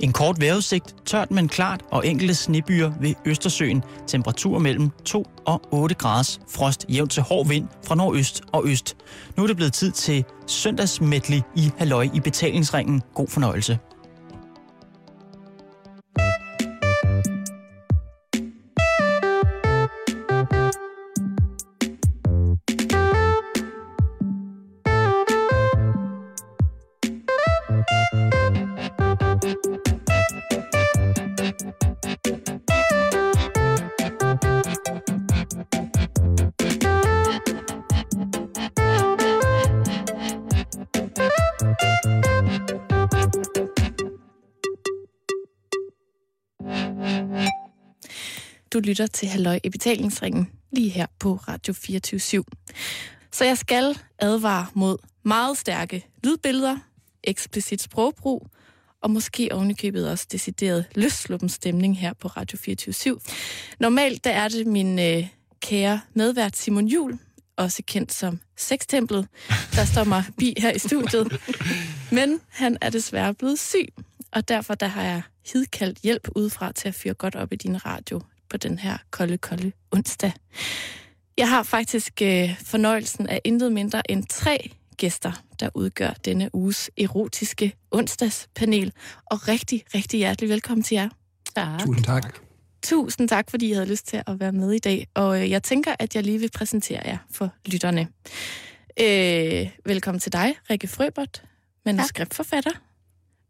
En kort vejrudsigt, tørt men klart og enkelte snebyer ved Østersøen. Temperatur mellem 2 og 8 graders frost jævnt til hård vind fra nordøst og øst. Nu er det blevet tid til søndagsmedley i Halløj i betalingsringen. God fornøjelse. Lytter til Halløj i betalingsringen lige her på Radio 24 /7. Så jeg skal advare mod meget stærke lydbilleder, eksplicit sprogbrug, og måske ovenikøbet også decideret løsluppen stemning her på Radio 24 /7. Normalt der er det min øh, kære medvært Simon Jul, også kendt som Sextemplet, der står mig bi her i studiet. Men han er desværre blevet syg, og derfor der har jeg hidkaldt hjælp udefra til at fyre godt op i din radio på den her kolde, kolde onsdag. Jeg har faktisk øh, fornøjelsen af intet mindre end tre gæster, der udgør denne uges erotiske onsdagspanel. Og rigtig, rigtig hjertelig velkommen til jer. Ja. Tusind tak. Tusind tak, fordi I havde lyst til at være med i dag. Og øh, jeg tænker, at jeg lige vil præsentere jer for lytterne. Øh, velkommen til dig, Rikke Frøbert, manuskriptforfatter.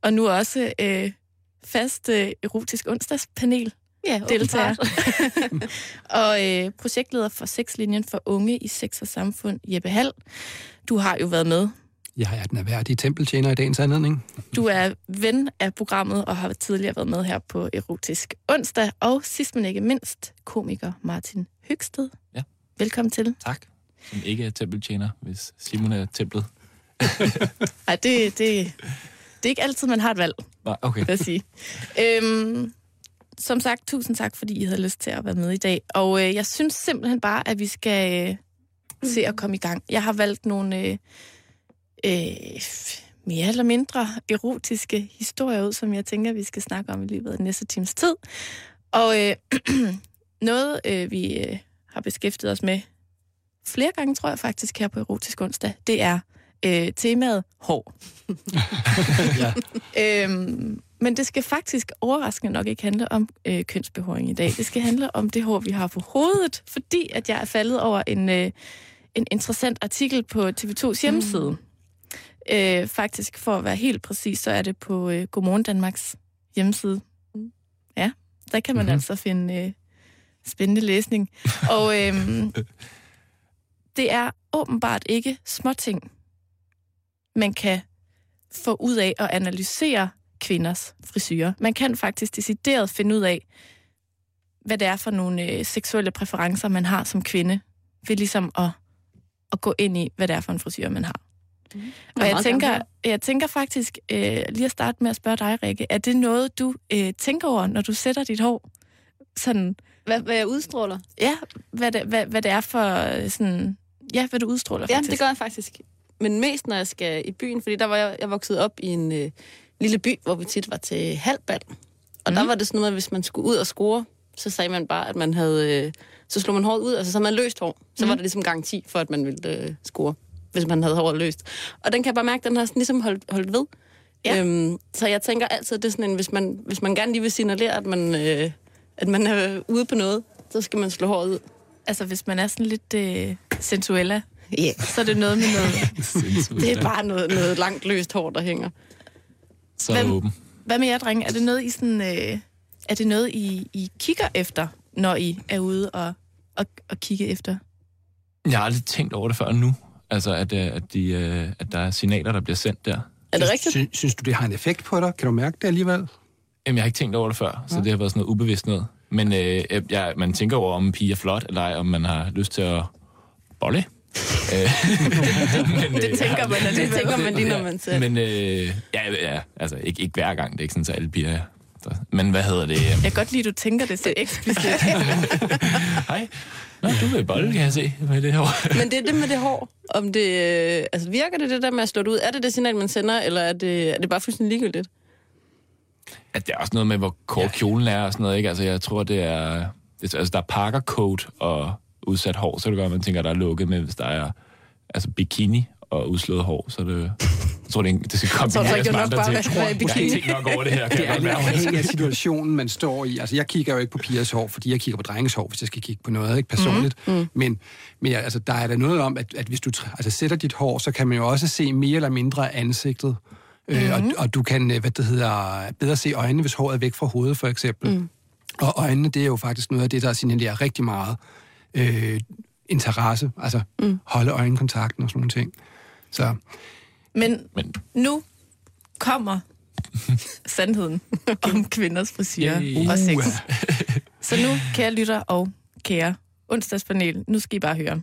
Og nu også øh, fast øh, erotisk onsdagspanel Ja, deltager. og øh, projektleder for Sexlinjen for Unge i Sex og Samfund, Jeppe Hall. Du har jo været med. Jeg er den erhverdige tempeltjener i dagens anledning. Du er ven af programmet og har tidligere været med her på Erotisk Onsdag. Og sidst men ikke mindst, komiker Martin Høgsted. Ja. Velkommen til. Tak. Som ikke er tempeltjener, hvis Simon er templet. Nej, det, det, det er ikke altid, man har et valg, Nej, okay. vil jeg sige. øhm, som sagt, tusind tak, fordi I havde lyst til at være med i dag. Og øh, jeg synes simpelthen bare, at vi skal øh, se at komme i gang. Jeg har valgt nogle øh, øh, mere eller mindre erotiske historier ud, som jeg tænker, vi skal snakke om i løbet af den næste times tid. Og øh, noget, øh, vi øh, har beskæftiget os med flere gange, tror jeg faktisk, her på Erotisk Onsdag, det er øh, temaet hår. ja. Øhm, men det skal faktisk overraskende nok ikke handle om øh, kønsbehåring i dag. Det skal handle om det hår, vi har på hovedet, fordi at jeg er faldet over en, øh, en interessant artikel på TV2's hjemmeside. Mm. Øh, faktisk, for at være helt præcis, så er det på øh, Godmorgen Danmarks hjemmeside. Mm. Ja, der kan man Mhm. mm-hmm. altså finde øh, spændende læsning. Og øh, det er åbenbart ikke småting, man kan få ud af at analysere kvinders frisyrer. Man kan faktisk decideret finde ud af, hvad det er for nogle øh, seksuelle præferencer, man har som kvinde, ved ligesom at, at gå ind i, hvad det er for en frisyr, man har. Mm. Og jeg tænker, jeg tænker faktisk, øh, lige at starte med at spørge dig, Rikke, er det noget, du øh, tænker over, når du sætter dit hår? Sådan, Hvad, hvad jeg udstråler? ja, hvad det, hvad, hvad det er for øh, sådan, ja, hvad du udstråler Ja, faktisk. det gør jeg faktisk. Men mest, når jeg skal i byen, fordi der var jeg, jeg vokset op i en øh, lille by, hvor vi tit var til halvbal. Og mm. der Mhm. var det sådan noget at hvis man skulle ud og score, så sagde man bare, at man havde... Øh, så slog man håret ud, altså så havde man løst hår. Så Mhm. var det ligesom garanti for, at man ville øh, score, hvis man havde håret løst. Og den kan jeg bare mærke, den har sådan ligesom holdt, holdt ved. Ja. Øhm, så jeg tænker altid, at det er sådan en, hvis man, hvis man gerne lige vil signalere, at man, øh, at man er ude på noget, så skal man slå håret ud. Altså, hvis man er sådan lidt øh, sensuella. Yeah. så er det noget med noget... Det er bare noget, noget langt løst hår, der hænger. Så Hvem- åben. Hvad med jer, drenge? Er det noget, I, sådan, øh, er det noget, I, I kigger efter, når I er ude og, og, og kigge efter? Jeg har aldrig tænkt over det før nu. Altså, at, øh, at, de, øh, at der er signaler, der bliver sendt der. Er det rigtigt? Synes, synes du, det har en effekt på dig? Kan du mærke det alligevel? Jamen, jeg har ikke tænkt over det før, så det har været sådan noget ubevidst noget. Men øh, jeg, man tænker over, om en pige er flot, eller ej, om man har lyst til at bolle. Øh, men, Det tænker man Det alligevel. tænker man lige, når man ser Men øh, ja, ja, altså ikke, ikke hver gang. Det er ikke sådan, at alle piger er. Så, men hvad hedder det? øh, Jeg kan godt lide, at du tænker det så eksplicit. Hej. Nå, du vil bolle, kan jeg se, med det her. Men det er det med det hår. Om det, øh, altså virker det det der med at slå det ud? Er det det signal, man sender, eller er det, er det bare fuldstændig ligegyldigt? At det er også noget med, hvor kort ja. kjolen er og sådan noget, ikke? Altså, jeg tror, det er... Det, altså, der er parkercoat og udsat hår, så er det godt, at man tænker, at der er lukket, men hvis der er altså bikini og udslået hår, så er det... Jeg tror, det, det skal komme Så er det ikke nok bare Jeg at være i har bikini. tænkt nok over det her, kan Det jeg er lidt afhængig af situationen, man står i. Altså, jeg kigger jo ikke på pigers hår, fordi jeg kigger på drenges hår, hvis jeg skal kigge på noget, ikke personligt. Mm. Men, men ja, altså, der er der noget om, at, at hvis du altså, sætter dit hår, så kan man jo også se mere eller mindre af ansigtet. Mm. Øh, og, og du kan, øh, hvad det hedder, bedre se øjnene, hvis håret er væk fra hovedet, for eksempel. Mm. Og øjnene, det er jo faktisk noget af det, der signalerer rigtig meget øh, interesse. Altså, mm. holde øjenkontakten og sådan nogle ting. Så Men Men nu kommer sandheden om kvinders frisyrer Yay. og sex. Så nu, kære lytter og kære onsdagspanel, nu skal I bare høre.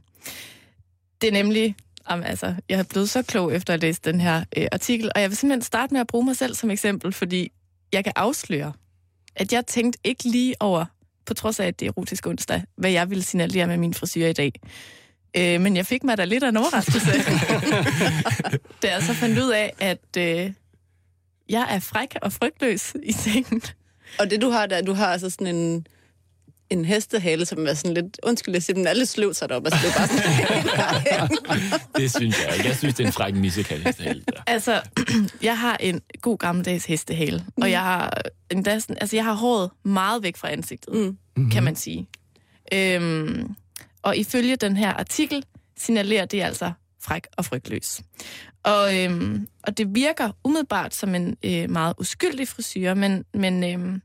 Det er nemlig, jamen, altså, jeg er blevet så klog efter at læse den her øh, artikel, og jeg vil simpelthen starte med at bruge mig selv som eksempel, fordi jeg kan afsløre, at jeg tænkte ikke lige over, på trods af, at det er erotisk onsdag, hvad jeg ville signalere med min frisyr i dag. Øh, men jeg fik mig da lidt af en overraskelse, da jeg så fandt ud af, at øh, jeg er fræk og frygtløs i sengen. Og det du har der, du har altså sådan en, en hestehale, som er sådan lidt, undskyld, jeg siger, den er lidt sløv sat op. Altså, det er bare sådan, det synes jeg ikke. Jeg synes, det er en fræk missekald. der. Altså, jeg har en god gammeldags hestehale, mm. og jeg har, endda sådan, altså, jeg har håret meget væk fra ansigtet, mm. Kan man sige. Øhm, og ifølge den her artikel signalerer det altså fræk og frygtløs. Og, øhm, og det virker umiddelbart som en øh, meget uskyldig frisyr, men, men, øhm,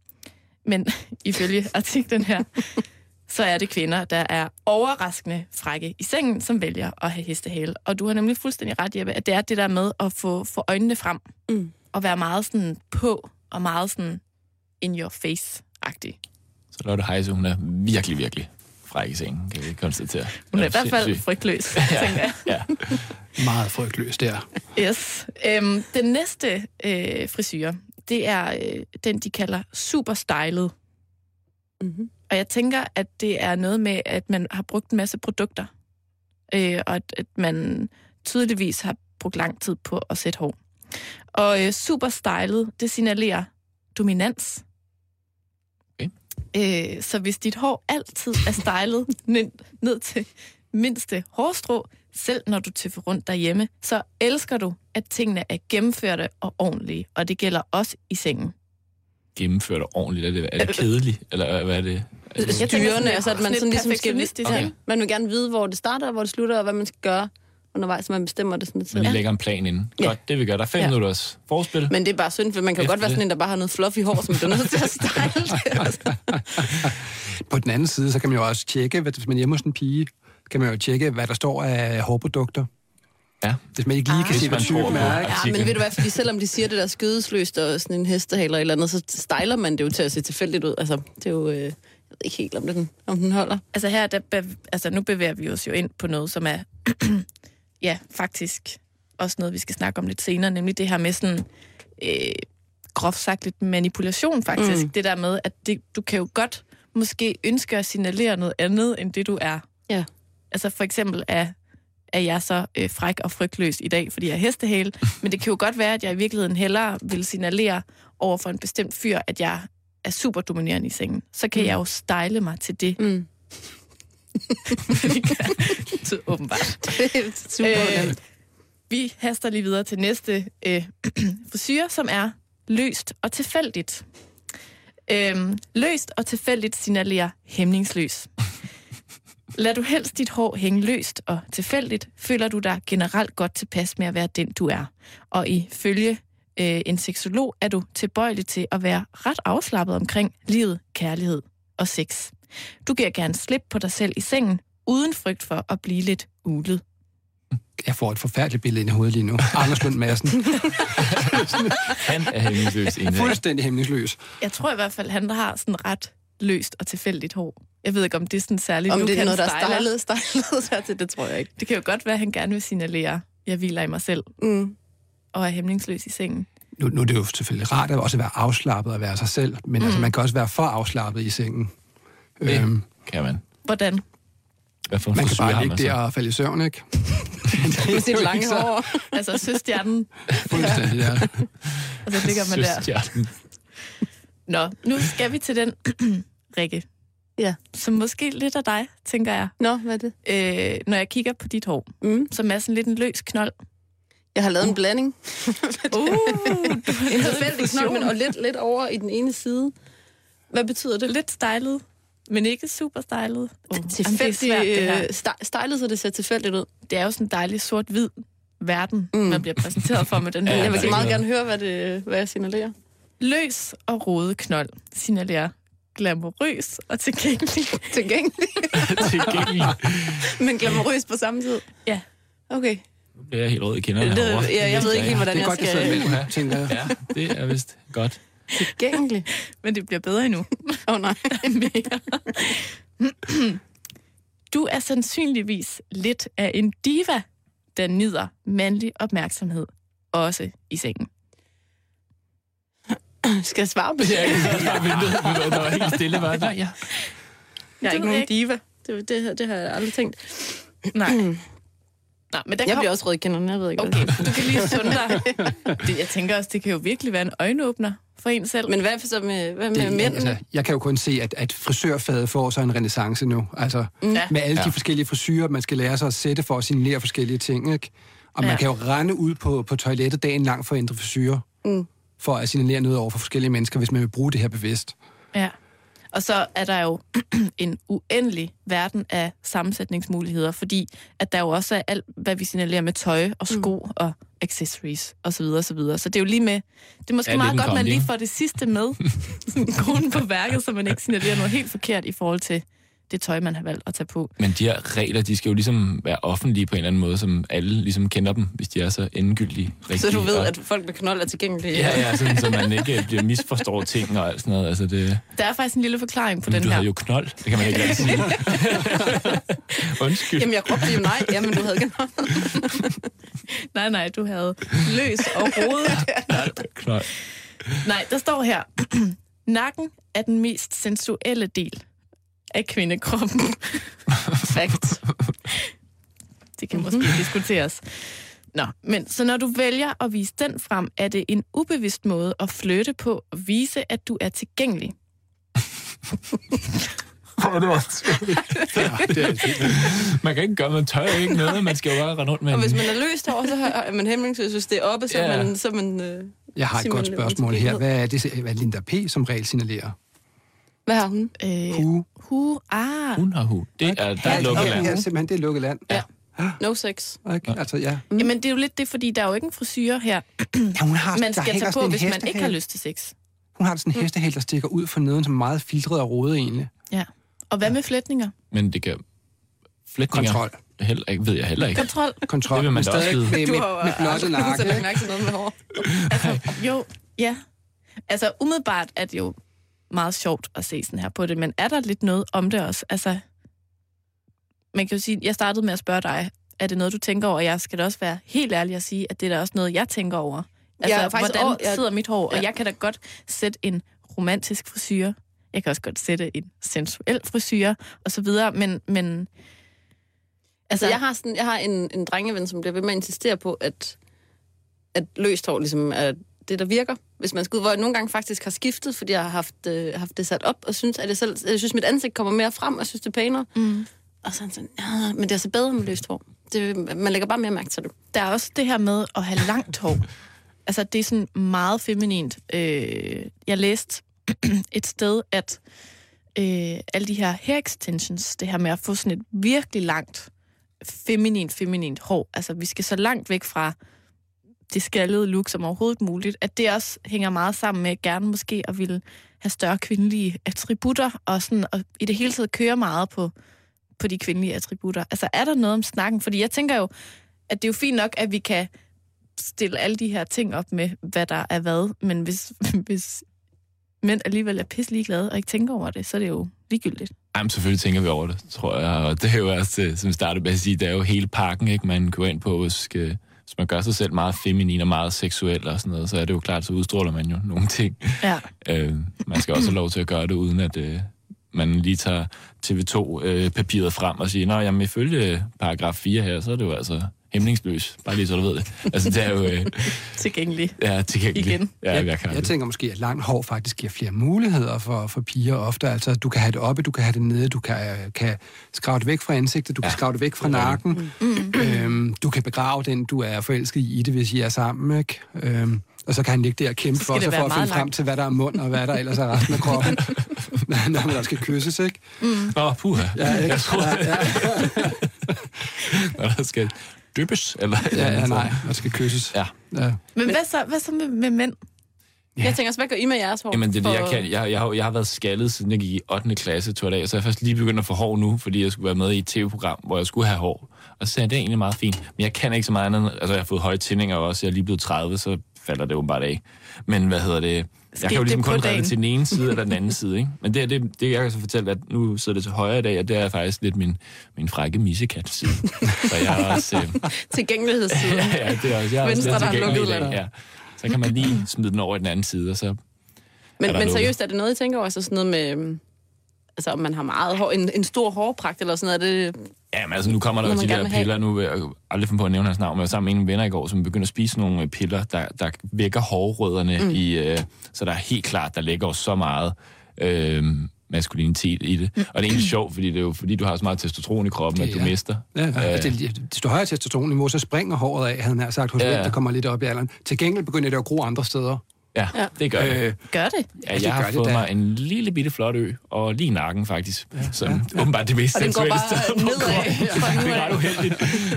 men ifølge artiklen her, så er det kvinder, der er overraskende frække i sengen, som vælger at have hestehale. Og du har nemlig fuldstændig ret, Jeppe, at det er det der med at få, få øjnene frem, Mm. og være meget sådan på, og meget sådan in your face-agtig. Så Lotte Heise, hun er virkelig, virkelig fræk i sengen, kan vi konstatere. Hun er i Ja, hvert fald frygtløs, tænker jeg. Ja, meget frygtløs der. Yes. Øhm, den næste øh, frisyr, det er øh, den, de kalder super stylet. mm-hmm. Og jeg tænker, at det er noget med, at man har brugt en masse produkter, øh, og at, at man tydeligvis har brugt lang tid på at sætte hår. Og øh, super stylet, det signalerer dominans. Okay. Øh, så hvis dit hår altid er stylet ned, ned til mindste hårstrå, selv når du tøffer rundt derhjemme, så elsker du, at tingene er gennemførte og ordentlige, og det gælder også i sengen. gennemført og ordentligt. Er det, er det kedeligt, eller hvad er det? Er det styrende, altså at man sådan ligesom skal... ikke? Man vil gerne vide, hvor det starter, og hvor det slutter, og hvad man skal gøre undervejs, så man bestemmer det sådan lidt man lige lægger en plan inden. Ja. Godt, det vi gør. Der er fem Ja. minutters forspil. Men det er bare synd, for man kan Efter godt være det. sådan en, der bare har noget fluffy hår, som bliver nødt til at style det. Altså. På den anden side, så kan man jo også tjekke, hvad- hvis man er hjemme hos en pige, kan man jo tjekke, hvad der står af hårprodukter. Ja. Hvis man ikke lige Ah. kan se, hvad man tror på- er. Ikke? Ja, men ved du hvad, fordi selvom de siger det der skødesløst og sådan en hestehale eller et eller andet, så styler man det jo til at se tilfældigt ud. Altså, det er jo... Øh, jeg ved ikke helt, om den, om den holder. Altså her, der, bev- altså nu bevæger vi os jo ind på noget, som er, ja, faktisk også noget, vi skal snakke om lidt senere, nemlig det her med sådan, øh, groft sagt lidt manipulation faktisk. Mm. Det der med, at det, du kan jo godt måske ønske at signalere noget andet, end det du er. Ja. Altså for eksempel er, er jeg så øh, fræk og frygtløs i dag, fordi jeg er hestehale, men det kan jo godt være, at jeg i virkeligheden hellere vil signalere over for en bestemt fyr, at jeg er super dominerende i sengen. Så kan Mm. jeg jo style mig til det. Mm. Så åbenbart. Det er super Øh, vi haster lige videre til næste øh, frisyr, som er løst og tilfældigt. Øhm, løst og tilfældigt signalerer hæmningsløs. Lad du helst dit hår hænge løst og tilfældigt, føler du dig generelt godt tilpas med at være den, du er. Og ifølge øh, en seksolog er du tilbøjelig til at være ret afslappet omkring livet, kærlighed og sex. Du giver gerne slip på dig selv i sengen, uden frygt for at blive lidt ulet. Jeg får et forfærdeligt billede ind i hovedet lige nu. Anders Lund Madsen. Han er dag. Fuldstændig hæmningsløs. Jeg tror i hvert fald, han har sådan ret løst og tilfældigt hår. Jeg ved ikke, om det er sådan særligt Om nu det er kan noget, der er stylet, stylet dertil, det tror jeg ikke. Det kan jo godt være, at han gerne vil signalere, jeg hviler i mig selv Mm. og er hæmningsløs i sengen. Nu, nu er det jo selvfølgelig rart at også være afslappet og være sig selv, men mm. altså, man kan også være for afslappet i sengen. Det Øhm, kan man. Hvordan? Man kan bare ligge der og falde i søvn, ikke? Med sit lange så- hår. Altså søstjernen, Fuldstændig, ja. og så ligger man der. Nå, nu skal vi til den, Rikke. Ja. Som måske lidt af dig, tænker jeg. Nå, hvad er det? Øh, når jeg kigger på dit hår, Mm. som er sådan lidt en løs knold. Jeg har lavet en blanding. Uh, En tilfældig knold, men og lidt, lidt over i den ene side. Hvad betyder det? lidt stylet, men ikke super stylet. Oh, her. øh, stylet, så det ser tilfældigt ud. det er jo sådan en dejlig sort-hvid verden, mm. Man bliver præsenteret for med den her. Ja, Jeg vil meget gerne høre, hvad, det, hvad jeg signalerer. Løs og rodet knold signalerer glamourøs og tilgængelig. Tilgængelig, Tilgængelig. men glamourøs på samme tid. Ja. Okay. Nu bliver jeg helt rød i kinderne Det, herovre. ja, jeg ved ikke helt, hvordan Det er jeg godt, jeg sidder skal... imellem, Ja. tænker jeg. Ja, det er vist godt. Tilgængelig. Men det bliver bedre endnu. Åh oh, nej. Mere. Du er sandsynligvis lidt af en diva, der nyder mandlig opmærksomhed, også i sengen. Skal jeg svare på det? Ja, jeg bare ventet. Der var helt stille. Bare, nej, ja. Jeg er Det ikke nogen diva. Det, det, det har jeg aldrig tænkt. Nej. Nå, men der Jeg kom... bliver også rød i kinderne, jeg ved ikke, Okay, hvad du kan lige sunde dig. Det, jeg tænker også, det kan jo virkelig være en øjenåbner for en selv. Men hvad så med, hvad med Det, mændene? altså, jeg kan jo kun se, at, at frisørfaget får så en renaissance nu. Altså, Ja. med alle de Ja. forskellige frisyrer, man skal lære sig at sætte for at signalere forskellige ting. Ikke? Og man Ja. kan jo rende ud på, på toilettet dagen lang for at ændre frisyrer. Mm. For at signalere noget over for forskellige mennesker, hvis man vil bruge det her bevidst. Ja. Og så er der jo en uendelig verden af sammensætningsmuligheder, fordi at der jo også er alt, hvad vi signalerer med tøj og sko mm. og accessories osv. Så, videre, så, videre. så det er jo lige med... Det er måske Ja, meget godt, man kombi, lige får det sidste med. Kronen på værket, så man ikke signalerer noget helt forkert i forhold til det tøj, man har valgt at tage på. Men de her regler, de skal jo ligesom være offentlige på en eller anden måde, som alle ligesom kender dem, hvis de er så endegyldige. Rigtige, Så du ved, at folk med knold er tilgængelige. Ja, ja, sådan, så man ikke bliver misforstår ting og alt sådan noget. Altså det, Der er faktisk en lille forklaring på men den du her. havde jo knold, det kan man ikke altid sige. Undskyld. Jamen, jeg råbte jo nej. Jamen, du havde knold. Nej, nej, du havde løs og rodet. Knold. Nej, der står her. Nakken er den mest sensuelle del af kvindekroppen. Fact. Det kan måske diskuteres. Nå, men så når du vælger at vise den frem, er det en ubevidst måde at flytte på og vise, at du er tilgængelig. Ja, det er, Man kan ikke gøre, man tør ikke noget, man skal jo bare rende rundt med Og hvis man er løst over, så er man hæmningsløs. Hvis det er oppe, så er Ja. man... Så er man øh, jeg har et godt spørgsmål her. Hvad er det, hvad Linda P. som regel signalerer? Hvad har hun? Øh, Hu. hu, ah. Hun har hu. Det er, der er Ja, lukket ja, land. ja, simpelthen, det er lukket land. Ja. No sex. Ikke? Altså, ja. Jamen, det er jo lidt det, fordi der er jo ikke en frisyr her, ja hun har, man der skal hænger tage på, hvis man ikke har lyst til sex. Hun har sådan en hestehæl, der stikker ud for neden, som er meget filtret og rodet egentlig. Ja. Og hvad med flætninger? Men det kan... Flætninger. Kontrol. Heller ikke, ved jeg heller ikke. Kontrol. Kontrol. Det vil man da også stadig vide. med, Du med, har jo med aldrig nakke. nogensinde lagt ikke? noget med hår. Altså, jo, ja. Altså, umiddelbart er det jo meget sjovt at se sådan her på det, men er der lidt noget om det også? Altså, man kan jo sige, jeg startede med at spørge dig, er det noget, du tænker over? Jeg skal da også være helt ærlig at sige, at det er da også noget, jeg tænker over. Altså, Ja, faktisk hvordan jeg- sidder mit hår? Og ja. jeg kan da godt sætte en romantisk frisyr. Jeg kan også godt sætte en sensuel frisyr, og så videre, men... men Altså, jeg har, sådan, jeg har en, en drengeven, som bliver ved med at insistere på, at, at løst hår ligesom er det, der virker. Hvis man skal ud, hvor jeg nogle gange faktisk har skiftet, fordi jeg har haft, øh, haft det sat op, og synes, at jeg, selv, jeg synes, mit ansigt kommer mere frem, og jeg synes, det er pænere. Mm. Og så han sådan, ja, men det er så bedre med løst hår. Det, man lægger bare mere mærke til det. der er også det her med at have langt hår. Altså, det er sådan meget feminint. Øh, jeg læste et sted, at øh, alle de her hair extensions, det her med at få sådan et virkelig langt, feminint, feminint hår, altså vi skal så langt væk fra det skaldede look som overhovedet muligt, at det også hænger meget sammen med gerne måske at ville have større kvindelige attributter, og, sådan, og i det hele taget køre meget på, på de kvindelige attributter. Altså er der noget om snakken? Fordi jeg tænker jo, at det er jo fint nok, at vi kan stille alle de her ting op med, hvad der er hvad, men hvis, hvis mænd alligevel er pisse ligeglade og ikke tænker over det, så er det jo ligegyldigt. Jamen, selvfølgelig tænker vi over det, tror jeg. Og det er jo også, det, som vi startede med at sige, det er jo hele pakken, ikke? Man går ind på, hvis, øh, hvis man gør sig selv meget feminin og meget seksuel og sådan noget, så er det jo klart, så udstråler man jo nogle ting. Ja. Øh, man skal også have lov til at gøre det, uden at øh, man lige tager TV2-papiret frem og siger, Nå, jamen ifølge paragraf 4 her, så er det jo altså hemningsløs, bare lige så du ved det. Altså, det er jo... Øh, tilgængelig. Ja, tilgængelig. Igen. Ja, jeg, jeg, kan jeg tænker måske, at langt hår faktisk giver flere muligheder for, for piger ofte. Altså, du kan have det oppe, du kan have det nede, du kan, kan skrave det væk fra ansigtet, du ja. kan skrave det væk fra nakken. Mm. Øhm, du kan begrave den, du er forelsket i det, hvis I er sammen, ikke? Øhm, og så kan han ligge der og kæmpe for sig for at finde langt. frem til, hvad der er mund, og hvad der ellers er resten af kroppen, når man skal kysses, ikke? Åh, mm. oh, puha. Ja, ikke? Jeg tror, ja, ja. når der skal dyppes, eller... Ja, ja, nej, der skal kysses. Ja. ja. Men hvad så, hvad så med, med mænd? Ja. Jeg tænker også, hvad gør I med jeres hår? Jamen, det er det, jeg kan. Jeg, jeg, har, jeg har været skaldet, siden jeg gik i 8. klasse, tror jeg, så jeg først lige begyndt at få hår nu, fordi jeg skulle være med i et tv-program, hvor jeg skulle have hår. Og så sagde jeg, det er egentlig meget fint. Men jeg kan ikke så meget andet. Altså, jeg har fået høje tændinger også. Jeg er lige blevet 30, så falder det åbenbart af. Men hvad hedder det? Jeg kan jo ligesom kun redde til den ene side eller den anden side, ikke? Men det, det, det jeg kan så fortælle, at nu sidder det til højre i dag, og det er faktisk lidt min, min frække missekat side. så jeg er også... Øh... Tilgængelighedssiden. ja, ja, det er også. Jeg er Venstre, også der er lukket dag, ja. Så kan man lige smide den over i den anden side, og så... Men, men seriøst, er det noget, I tænker over? Altså sådan noget med øhm, altså om man har meget hår, en, en stor hårpragt eller sådan noget, er det... Ja, men altså nu kommer der jo de der piller, nu vil jeg aldrig finde på at nævne hans navn, men jeg var sammen med en venner i går, som begynder at spise nogle øh, piller, der, der vækker hårrødderne mm. i, øh, så der er helt klart, der ligger så meget øh, maskulinitet i det. Mm. Og det er egentlig sjovt, fordi det er jo fordi, du har så meget testosteron i kroppen, okay, at du ja. mister. Ja, ja. Øh, det, hvis du har testosteronniveau, så springer håret af, havde han sagt, hos ja. der kommer lidt op i alderen. Til gengæld begynder det at gro andre steder. Ja, ja, det gør det. Øh, gør det? Ja, jeg har fået det, mig en lille bitte flot ø, og lige nakken faktisk, ja, som ja, ja. åbenbart det mest sensuelle sted. Og den går bare nedad. det er ret uheldigt,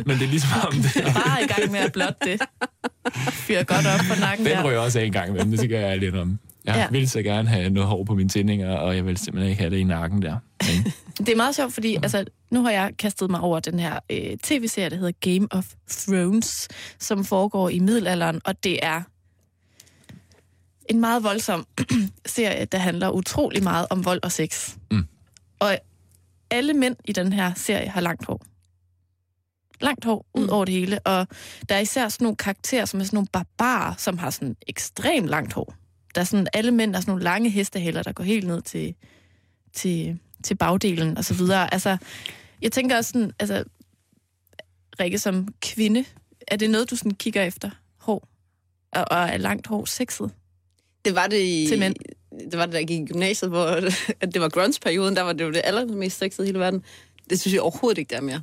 men det er ligesom om det... Bare i gang med at blot det. Fyrer godt op på nakken Den rører også af en gang imellem, det siger jeg lidt om. Jeg ja. vil så gerne have noget hår på mine tændinger, og jeg vil simpelthen ikke have det i nakken der. Men... det er meget sjovt, fordi altså, nu har jeg kastet mig over den her øh, tv-serie, der hedder Game of Thrones, som foregår i middelalderen, og det er en meget voldsom serie, der handler utrolig meget om vold og sex. Mm. Og alle mænd i den her serie har langt hår. Langt hår ud mm. over det hele. Og der er især sådan nogle karakterer, som er sådan nogle barbarer, som har sådan ekstremt langt hår. Der er sådan, alle mænd er sådan nogle lange hestehælder, der går helt ned til, til, til bagdelen og så videre. Altså, jeg tænker også sådan, altså, Rikke som kvinde, er det noget, du sådan kigger efter? Hår? Og, og er langt hår sexet? Det var det i... Til mænd. Det var det, der gik i gymnasiet, hvor at det var grunge-perioden, der var det jo det allermest sexede i hele verden. Det synes jeg overhovedet ikke, der er mere.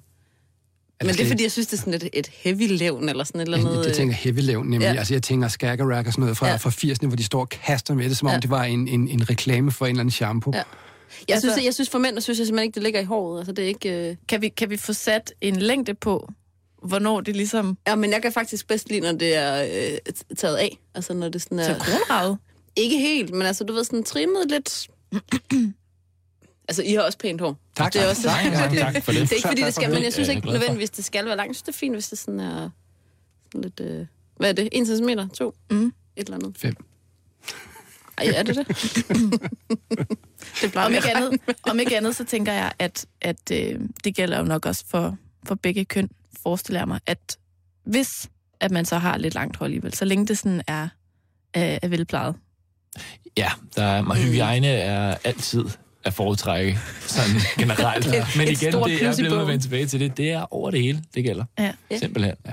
Men det er fordi, jeg synes, det er sådan et, et heavy levn eller sådan et eller andet. Jeg tænker heavy levn, nemlig. Ja. Altså, jeg tænker skaggerack og sådan noget fra, ja. fra 80'erne, hvor de står og kaster med det, som om ja. det var en, en, en reklame for en eller anden shampoo. Ja. Jeg, altså, synes, jeg synes for mænd, der synes jeg simpelthen ikke, det ligger i håret. Altså, det er ikke, uh... kan, vi, kan vi få sat en længde på, hvornår det ligesom... Ja, men jeg kan faktisk bedst lide, når det er øh, taget af. Altså, når det sådan er... Så kronravet? Ikke helt, men altså, du ved, sådan trimmet lidt... altså, I har også pænt hår. Tak, det er også, tak, tak, tak for det. det er ikke, fordi det skal, men jeg synes ikke nødvendigvis, det skal være langt. Jeg synes, det er fint, hvis det sådan er sådan lidt... Øh, hvad er det? 1 cm? 2? Mm. Et eller andet. 5. Ej, er det det? det om, ikke andet, om ikke andet, så tænker jeg, at, at øh, det gælder jo nok også for, for begge køn, forestiller jeg mig, at hvis at man så har lidt langt hår alligevel, så længe det sådan er, er, er velplejet, Ja, der er, mm. hygiejne er altid at foretrække, sådan generelt. ja. Men igen, det er blevet vendt tilbage til det. Det er over det hele, det gælder. Ja. Simpelthen. Ja.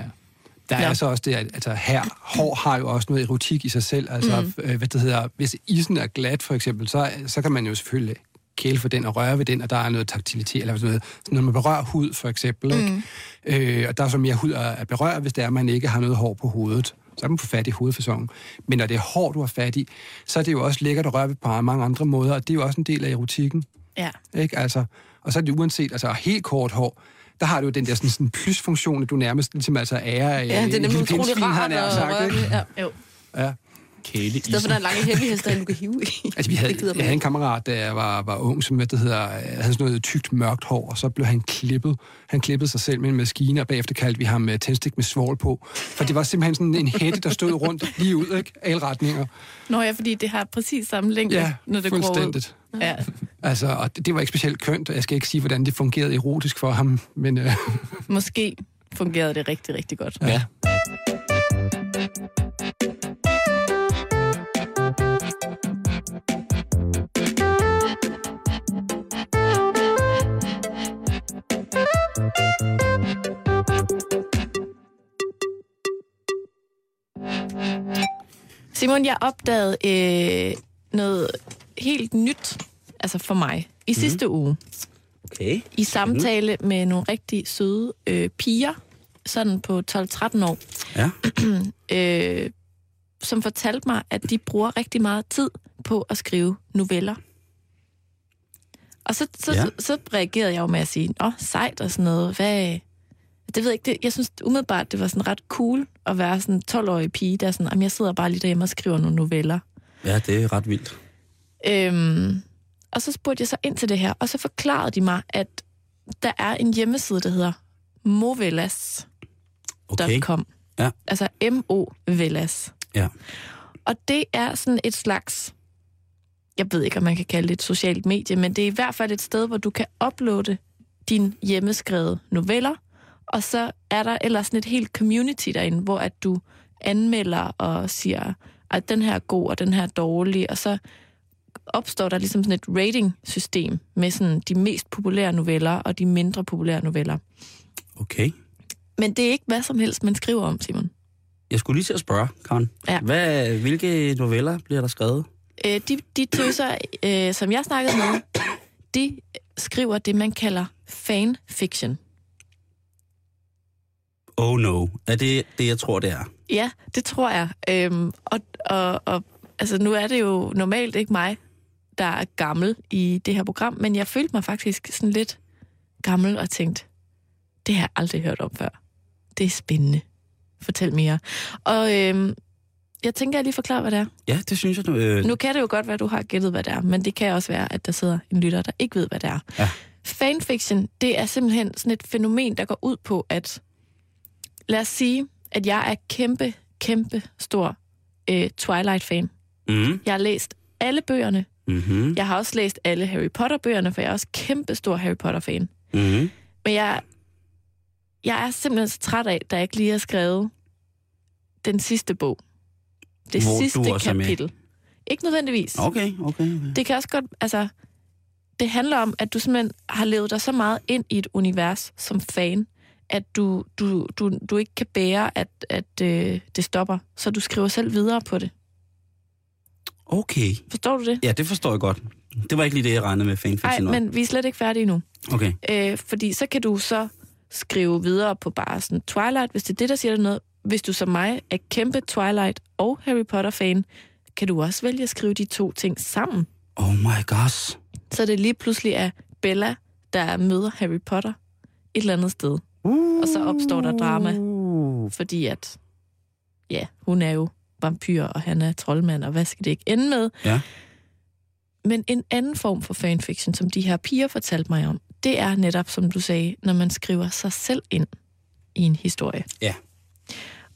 Der ja. er så også det, at altså, her, hår har jo også noget erotik i sig selv. Altså, mm. øh, hvad det hedder, hvis isen er glat, for eksempel, så, så kan man jo selvfølgelig kæle for den og røre ved den, og der er noget taktilitet, eller sådan noget. Så når man berører hud, for eksempel, mm. ikke? Øh, og der er så mere hud at berøre, hvis det er, at man ikke har noget hår på hovedet så kan man få fat i hovedfæsonen. Men når det er hårdt, du har fat i, så er det jo også lækkert at røre ved på mange andre måder, og det er jo også en del af erotikken. Ja. Ikke? Altså, og så er det uanset, altså helt kort hår, der har du jo den der sådan, sådan plusfunktion, at du nærmest ligesom altså ære ja, det er nemlig utrolig rart at sagt, ikke? Ja. Jo. Ja kæle I stedet for den lange hemmelighedsdag, du kan hive i. Altså, vi havde, jeg havde en kammerat, da jeg var, var ung, som det hedder, havde sådan noget tykt, mørkt hår, og så blev han klippet. Han klippede sig selv med en maskine, og bagefter kaldte vi ham med tændstik med svovl på. For det var simpelthen sådan en hætte, der stod rundt lige ud, ikke? Alle retninger. Nå ja, fordi det har præcis samme længde, ja, når det fuldstændigt. går ud. Ja. Altså, og det, det var ikke specielt kønt, og jeg skal ikke sige, hvordan det fungerede erotisk for ham, men... Uh... Måske fungerede det rigtig, rigtig godt. Ja. Simon, jeg opdagede øh, noget helt nyt, altså for mig, i mm. sidste uge. Okay. I samtale med nogle rigtig søde øh, piger, sådan på 12-13 år, Ja. øh, som fortalte mig, at de bruger rigtig meget tid på at skrive noveller. Og så, så, ja. så, så reagerede jeg jo med at sige, åh, sejt og sådan noget. Hvad? Det ved jeg ikke. Det, jeg synes umiddelbart, det var sådan ret cool at være sådan en 12-årig pige, der er sådan, jamen, jeg sidder bare lige derhjemme og skriver nogle noveller. Ja, det er ret vildt. Øhm, og så spurgte jeg så ind til det her, og så forklarede de mig, at der er en hjemmeside, der hedder movellas.com. Okay. Ja. Altså M-O-Vellas. Ja. Og det er sådan et slags, jeg ved ikke, om man kan kalde det et socialt medie, men det er i hvert fald et sted, hvor du kan uploade dine hjemmeskrevne noveller, og så er der ellers sådan et helt community derinde, hvor at du anmelder og siger, at den her er god, og den her er dårlig, og så opstår der ligesom sådan et rating-system med sådan de mest populære noveller og de mindre populære noveller. Okay. Men det er ikke hvad som helst, man skriver om, Simon. Jeg skulle lige til at spørge, Karen. Ja. Hvad, hvilke noveller bliver der skrevet? Øh, de, de tøser, øh, som jeg snakkede med, de skriver det, man kalder fanfiction. Oh no. Er det det, jeg tror, det er? Ja, det tror jeg. Øhm, og, og, og altså, nu er det jo normalt ikke mig, der er gammel i det her program, men jeg følte mig faktisk sådan lidt gammel og tænkte, det har jeg aldrig hørt om før. Det er spændende. Fortæl mere. Og øhm, jeg tænker, at jeg lige forklare, hvad det er. Ja, det synes jeg. Øh, Nu kan det jo godt være, at du har gættet, hvad det er, men det kan også være, at der sidder en lytter, der ikke ved, hvad det er. Ja. Fanfiction, det er simpelthen sådan et fænomen, der går ud på, at lad os sige, at jeg er kæmpe, kæmpe stor øh, Twilight-fan. mm, Jeg har læst alle bøgerne. mm-hmm, Jeg har også læst alle Harry Potter-bøgerne, for jeg er også kæmpe stor Harry Potter-fan. mm-hmm. Men jeg, jeg er simpelthen så træt af, at jeg ikke lige har skrevet den sidste bog. Det Hvor sidste med. kapitel. Ikke nødvendigvis. Okay, okay, okay. Det kan også godt, altså, det handler om, at du simpelthen har levet dig så meget ind i et univers som fan, at du, du, du, du ikke kan bære, at, at øh, det stopper. Så du skriver selv videre på det. Okay. Forstår du det? Ja, det forstår jeg godt. Det var ikke lige det, jeg regnede med Nej, fanfiction. om. men vi er slet ikke færdige nu. Okay. Øh, fordi så kan du så skrive videre på bare sådan Twilight, hvis det er det, der siger dig noget. Hvis du som mig er kæmpe Twilight og Harry Potter-fan, kan du også vælge at skrive de to ting sammen. Oh my gosh. Så det lige pludselig er Bella, der møder Harry Potter et eller andet sted. Uh. Og så opstår der drama, fordi at, ja, hun er jo vampyr, og han er troldmand, og hvad skal det ikke ende med? Ja. Men en anden form for fanfiction, som de her piger fortalte mig om, det er netop, som du sagde, når man skriver sig selv ind i en historie. Ja.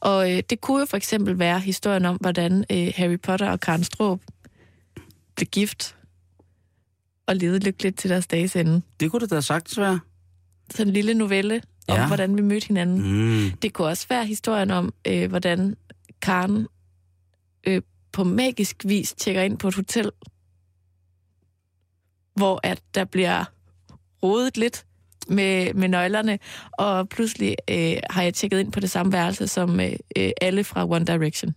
Og øh, det kunne jo for eksempel være historien om, hvordan øh, Harry Potter og Karen Straab blev gift og levede lykkeligt til deres dages ende. Det kunne det da sagtens være. Sådan en lille novelle om, Ja. hvordan vi mødte hinanden. Mm. Det kunne også være historien om, øh, hvordan Karen øh, på magisk vis tjekker ind på et hotel, hvor at der bliver rodet lidt med, med nøglerne, og pludselig øh, har jeg tjekket ind på det samme værelse som øh, øh, alle fra One Direction.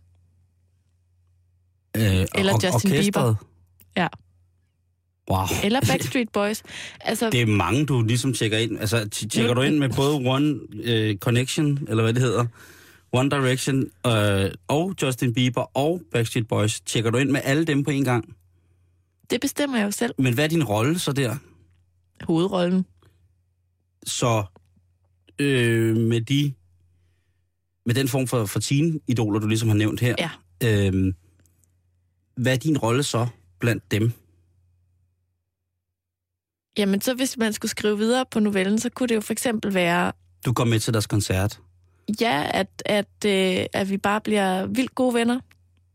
Øh, Eller Justin orkestret. Bieber. Ja. Wow. Eller Backstreet Boys. Altså, Det er mange, du ligesom tjekker ind. Altså, tjekker du ind med både One øh, Connection, eller hvad det hedder, One Direction, øh, og Justin Bieber og Backstreet Boys. Tjekker du ind med alle dem på en gang? det bestemmer jeg jo selv. Men hvad er din rolle så der? Hovedrollen. Så øh, med de med den form for, for teen-idoler, du ligesom har nævnt her, Ja. øh, hvad er din rolle så blandt dem? Jamen, så hvis man skulle skrive videre på novellen, så kunne det jo for eksempel være, Du går med til deres koncert. Ja, at, at, øh, at vi bare bliver vildt gode venner.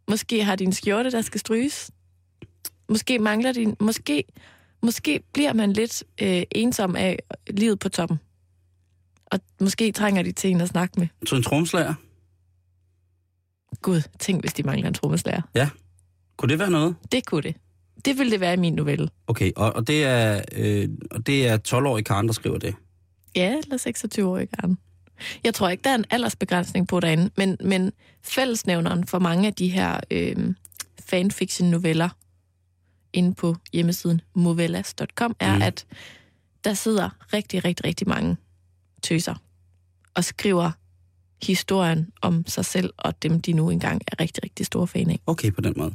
Måske har din skjorte, der skal stryges. Måske mangler din... Måske, måske bliver man lidt øh, ensom af livet på toppen. Og måske trænger de til en at snakke med. Så en tromslager. Gud, tænk, hvis de mangler en trommeslager. Kunne det være noget? Det kunne det. Det ville det være i min novelle. Okay, og, og det er, øh, og det er 12-årig Karen, der skriver det. Ja, eller 26 år, Karen. Jeg tror ikke, der er en aldersbegrænsning på derinde, men, men fællesnævneren for mange af de her øh, fanfiction-noveller inde på hjemmesiden movellas.com er, mm. at der sidder rigtig, rigtig, rigtig mange tøser og skriver historien om sig selv og dem, de nu engang er rigtig, rigtig store fan af. Okay, på den måde.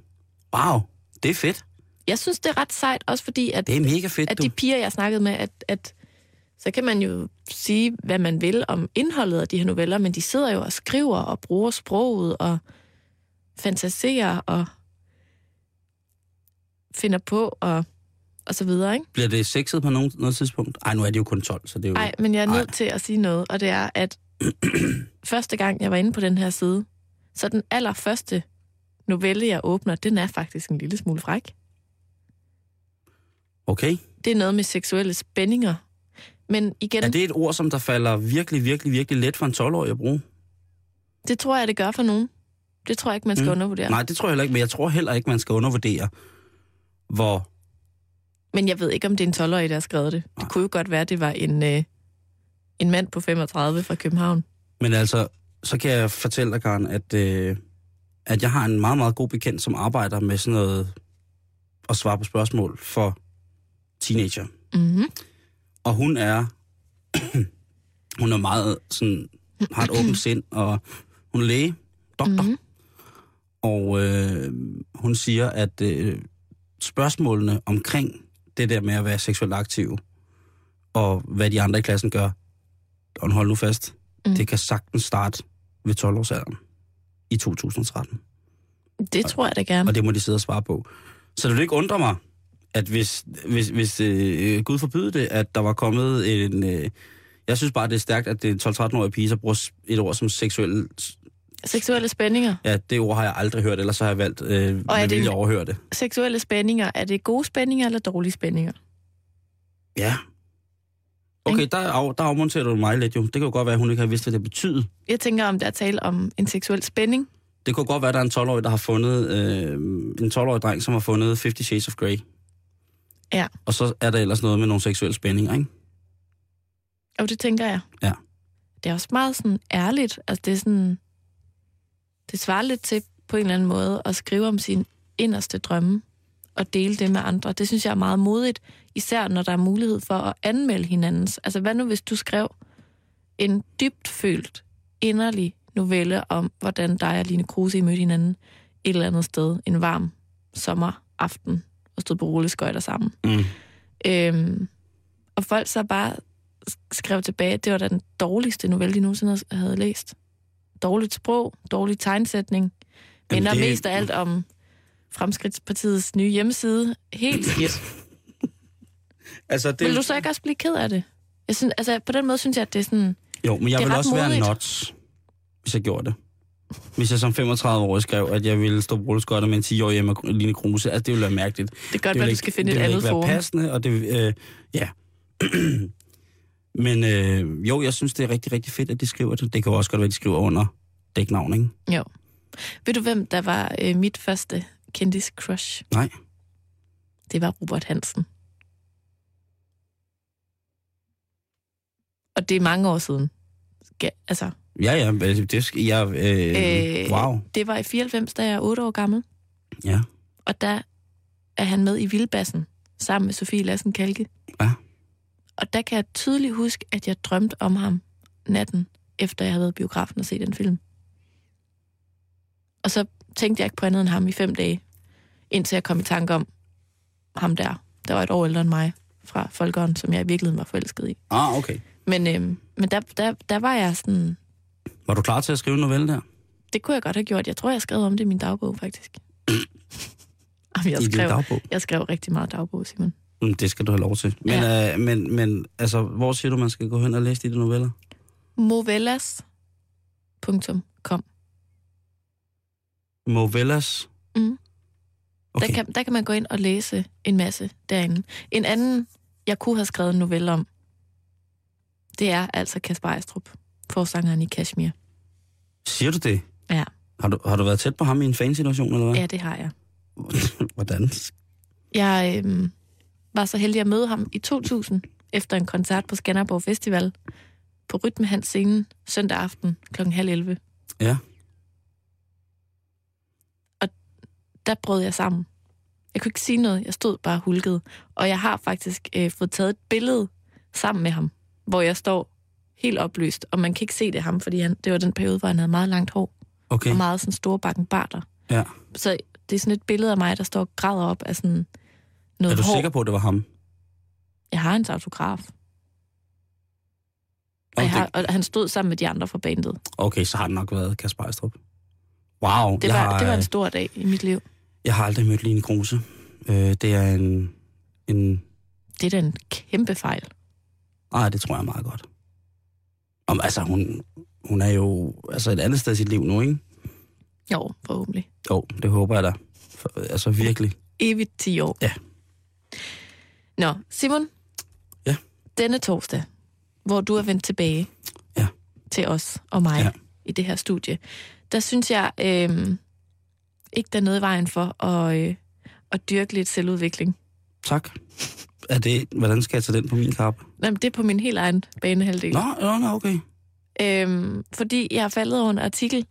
Wow, det er fedt. Jeg synes, det er ret sejt, også fordi, at, det er mega fedt, at de piger, jeg snakkede med, at, at så kan man jo sige, hvad man vil om indholdet af de her noveller, men de sidder jo og skriver og bruger sproget og fantaserer og finder på og, og så videre, ikke? Bliver det sexet på nogen, noget tidspunkt? Ej, nu er det jo kun 12, så det er jo... Nej, men jeg er nødt Ej. til at sige noget, og det er, at første gang, jeg var inde på den her side, så den allerførste novelle, jeg åbner, den er faktisk en lille smule fræk. Okay. Det er noget med seksuelle spændinger. Men igen... Er det et ord, som der falder virkelig, virkelig, virkelig let for en 12-årig at bruge? Det tror jeg, det gør for nogen. Det tror jeg ikke, man skal mm. undervurdere. Nej, det tror jeg heller ikke, men jeg tror heller ikke, man skal undervurdere, hvor... Men jeg ved ikke, om det er en 12-årig, der har skrevet det. Det kunne jo godt være, det var en, øh, en mand på 35 fra København. Men altså, så kan jeg fortælle dig, Karen, at, øh, at jeg har en meget, meget god bekendt, som arbejder med sådan noget at svare på spørgsmål for teenager. Mm-hmm. Og hun er, hun er meget sådan, har et åbent sind, og hun er læge, doktor. Mm-hmm. Og øh, hun siger, at øh, spørgsmålene omkring det der med at være seksuelt aktiv, og hvad de andre i klassen gør, og hold nu fast, mm. det kan sagtens starte ved 12-årsalderen i 2013. Det tror jeg da gerne. Og det må de sidde og svare på. Så det vil ikke undre mig, at hvis, hvis, hvis øh, Gud forbyder det, at der var kommet en... Øh, jeg synes bare, det er stærkt, at det er 12-13-årige pige, så bruger et ord som seksuel... Seksuelle spændinger? Ja, det ord har jeg aldrig hørt, ellers har jeg valgt øh, og er det, overhøre det. Seksuelle spændinger, er det gode spændinger eller dårlige spændinger? Ja. Okay, der, af, der afmonterer du mig lidt jo. Det kan jo godt være, at hun ikke har vidst, hvad det betyder. Jeg tænker, om der er tale om en seksuel spænding. Det kunne godt være, at der er en 12-årig, der har fundet... Øh, en 12-årig dreng, som har fundet 50 Shades of Grey. Ja. Og så er der ellers noget med nogle seksuelle spændinger, ikke? Jo, det tænker jeg. Ja. Det er også meget sådan ærligt. Altså, det er sådan... Det svarer lidt til på en eller anden måde at skrive om sin inderste drømme og dele det med andre. Det synes jeg er meget modigt, især når der er mulighed for at anmelde hinandens. Altså, hvad nu hvis du skrev en dybt følt, inderlig novelle om, hvordan dig og Line Kruse mødte hinanden et eller andet sted en varm sommeraften og stod på rulleskøjter sammen. Mm. Øhm, og folk så bare skrev tilbage, at det var den dårligste novelle, de nogensinde havde læst. Dårligt sprog, dårlig tegnsætning, minder det... mest af alt om Fremskridtspartiets nye hjemmeside. Helt skidt. altså, det... Vil du så ikke også blive ked af det? Jeg synes, altså, på den måde synes jeg, at det er sådan... Jo, men jeg vil også modigt. være nuts, hvis jeg gjorde det. Hvis jeg som 35 år skrev, at jeg ville stå på med en 10-årig hjemme og Line Kruse, altså det ville være mærkeligt. Det kan godt være, du skal finde et andet forum. Det vil ikke være passende, og det øh, ja. Men øh, jo, jeg synes, det er rigtig, rigtig fedt, at de skriver det. Det kan jo også godt være, at de skriver under dæknavn, ikke? Jo. Ved du, hvem der var øh, mit første kendis crush? Nej. Det var Robert Hansen. Og det er mange år siden. Altså, Ja, ja, det skal jeg... Øh, øh, wow. Det var i 94, da jeg er 8 år gammel. Ja. Og der er han med i Vildbassen, sammen med Sofie Lassen Kalke. Ja. Og der kan jeg tydeligt huske, at jeg drømte om ham natten, efter jeg havde været i biografen og set den film. Og så tænkte jeg ikke på andet end ham i fem dage, indtil jeg kom i tanke om ham der, der var et år ældre end mig, fra Folkeånd, som jeg i virkeligheden var forelsket i. Ah, okay. Men, øhm, men der, der, der var jeg sådan... Var du klar til at skrive en novelle der? Det kunne jeg godt have gjort. Jeg tror, jeg skrev om det i min dagbog, faktisk. Jamen, jeg, I skrev, dagbog? jeg skrev rigtig meget dagbog, Simon. Mm, det skal du have lov til. Men, ja. øh, men, men altså, hvor siger du, man skal gå hen og læse de noveller? Movellas.com Movellas? Mm. Okay. Der, kan, der kan man gå ind og læse en masse derinde. En anden, jeg kunne have skrevet en novelle om, det er altså Kasper Ejstrup, forsangeren i Kashmir. Siger du det? Ja. Har du, har du været tæt på ham i en fansituation, eller hvad? Ja, det har jeg. Hvordan? Jeg øhm, var så heldig at møde ham i 2000, efter en koncert på Skanderborg Festival, på Rytmehans scenen søndag aften kl. halv 11. Ja. Og der brød jeg sammen. Jeg kunne ikke sige noget. Jeg stod bare hulket. Og jeg har faktisk øh, fået taget et billede sammen med ham, hvor jeg står helt opløst, og man kan ikke se det ham, fordi han, det var den periode, hvor han havde meget langt hår, Okay. og meget sådan store bakken barter. Ja. Så det er sådan et billede af mig, der står og græder op af sådan noget Er du hår. sikker på, at det var ham? Jeg har hans autograf. Og, jeg har, og han stod sammen med de andre fra bandet. Okay, så har det nok været Kasper Ejstrup. Wow. Det var, har, det var en stor dag i mit liv. jeg har aldrig mødt Line Kruse. Øh, det er en... en Det er da en kæmpe fejl. ej, det tror jeg meget godt. Om, altså, hun, hun er jo altså et andet sted i sit liv nu, ikke? Jo, forhåbentlig. Jo, det håber jeg da. For, altså virkelig. Evigt 10 år. Ja. Nå, Simon. Ja. Denne torsdag, hvor du er vendt tilbage Ja. til os og mig Ja. i det her studie, der synes jeg øh, ikke, der er noget i vejen for at, øh, at dyrke lidt selvudvikling. Tak. Er det, hvordan skal jeg tage den på min kappe? Jamen, det er på min helt egen banehalvdel. Nå, nå, nå, okay. Øhm, fordi jeg har faldet over en artikel,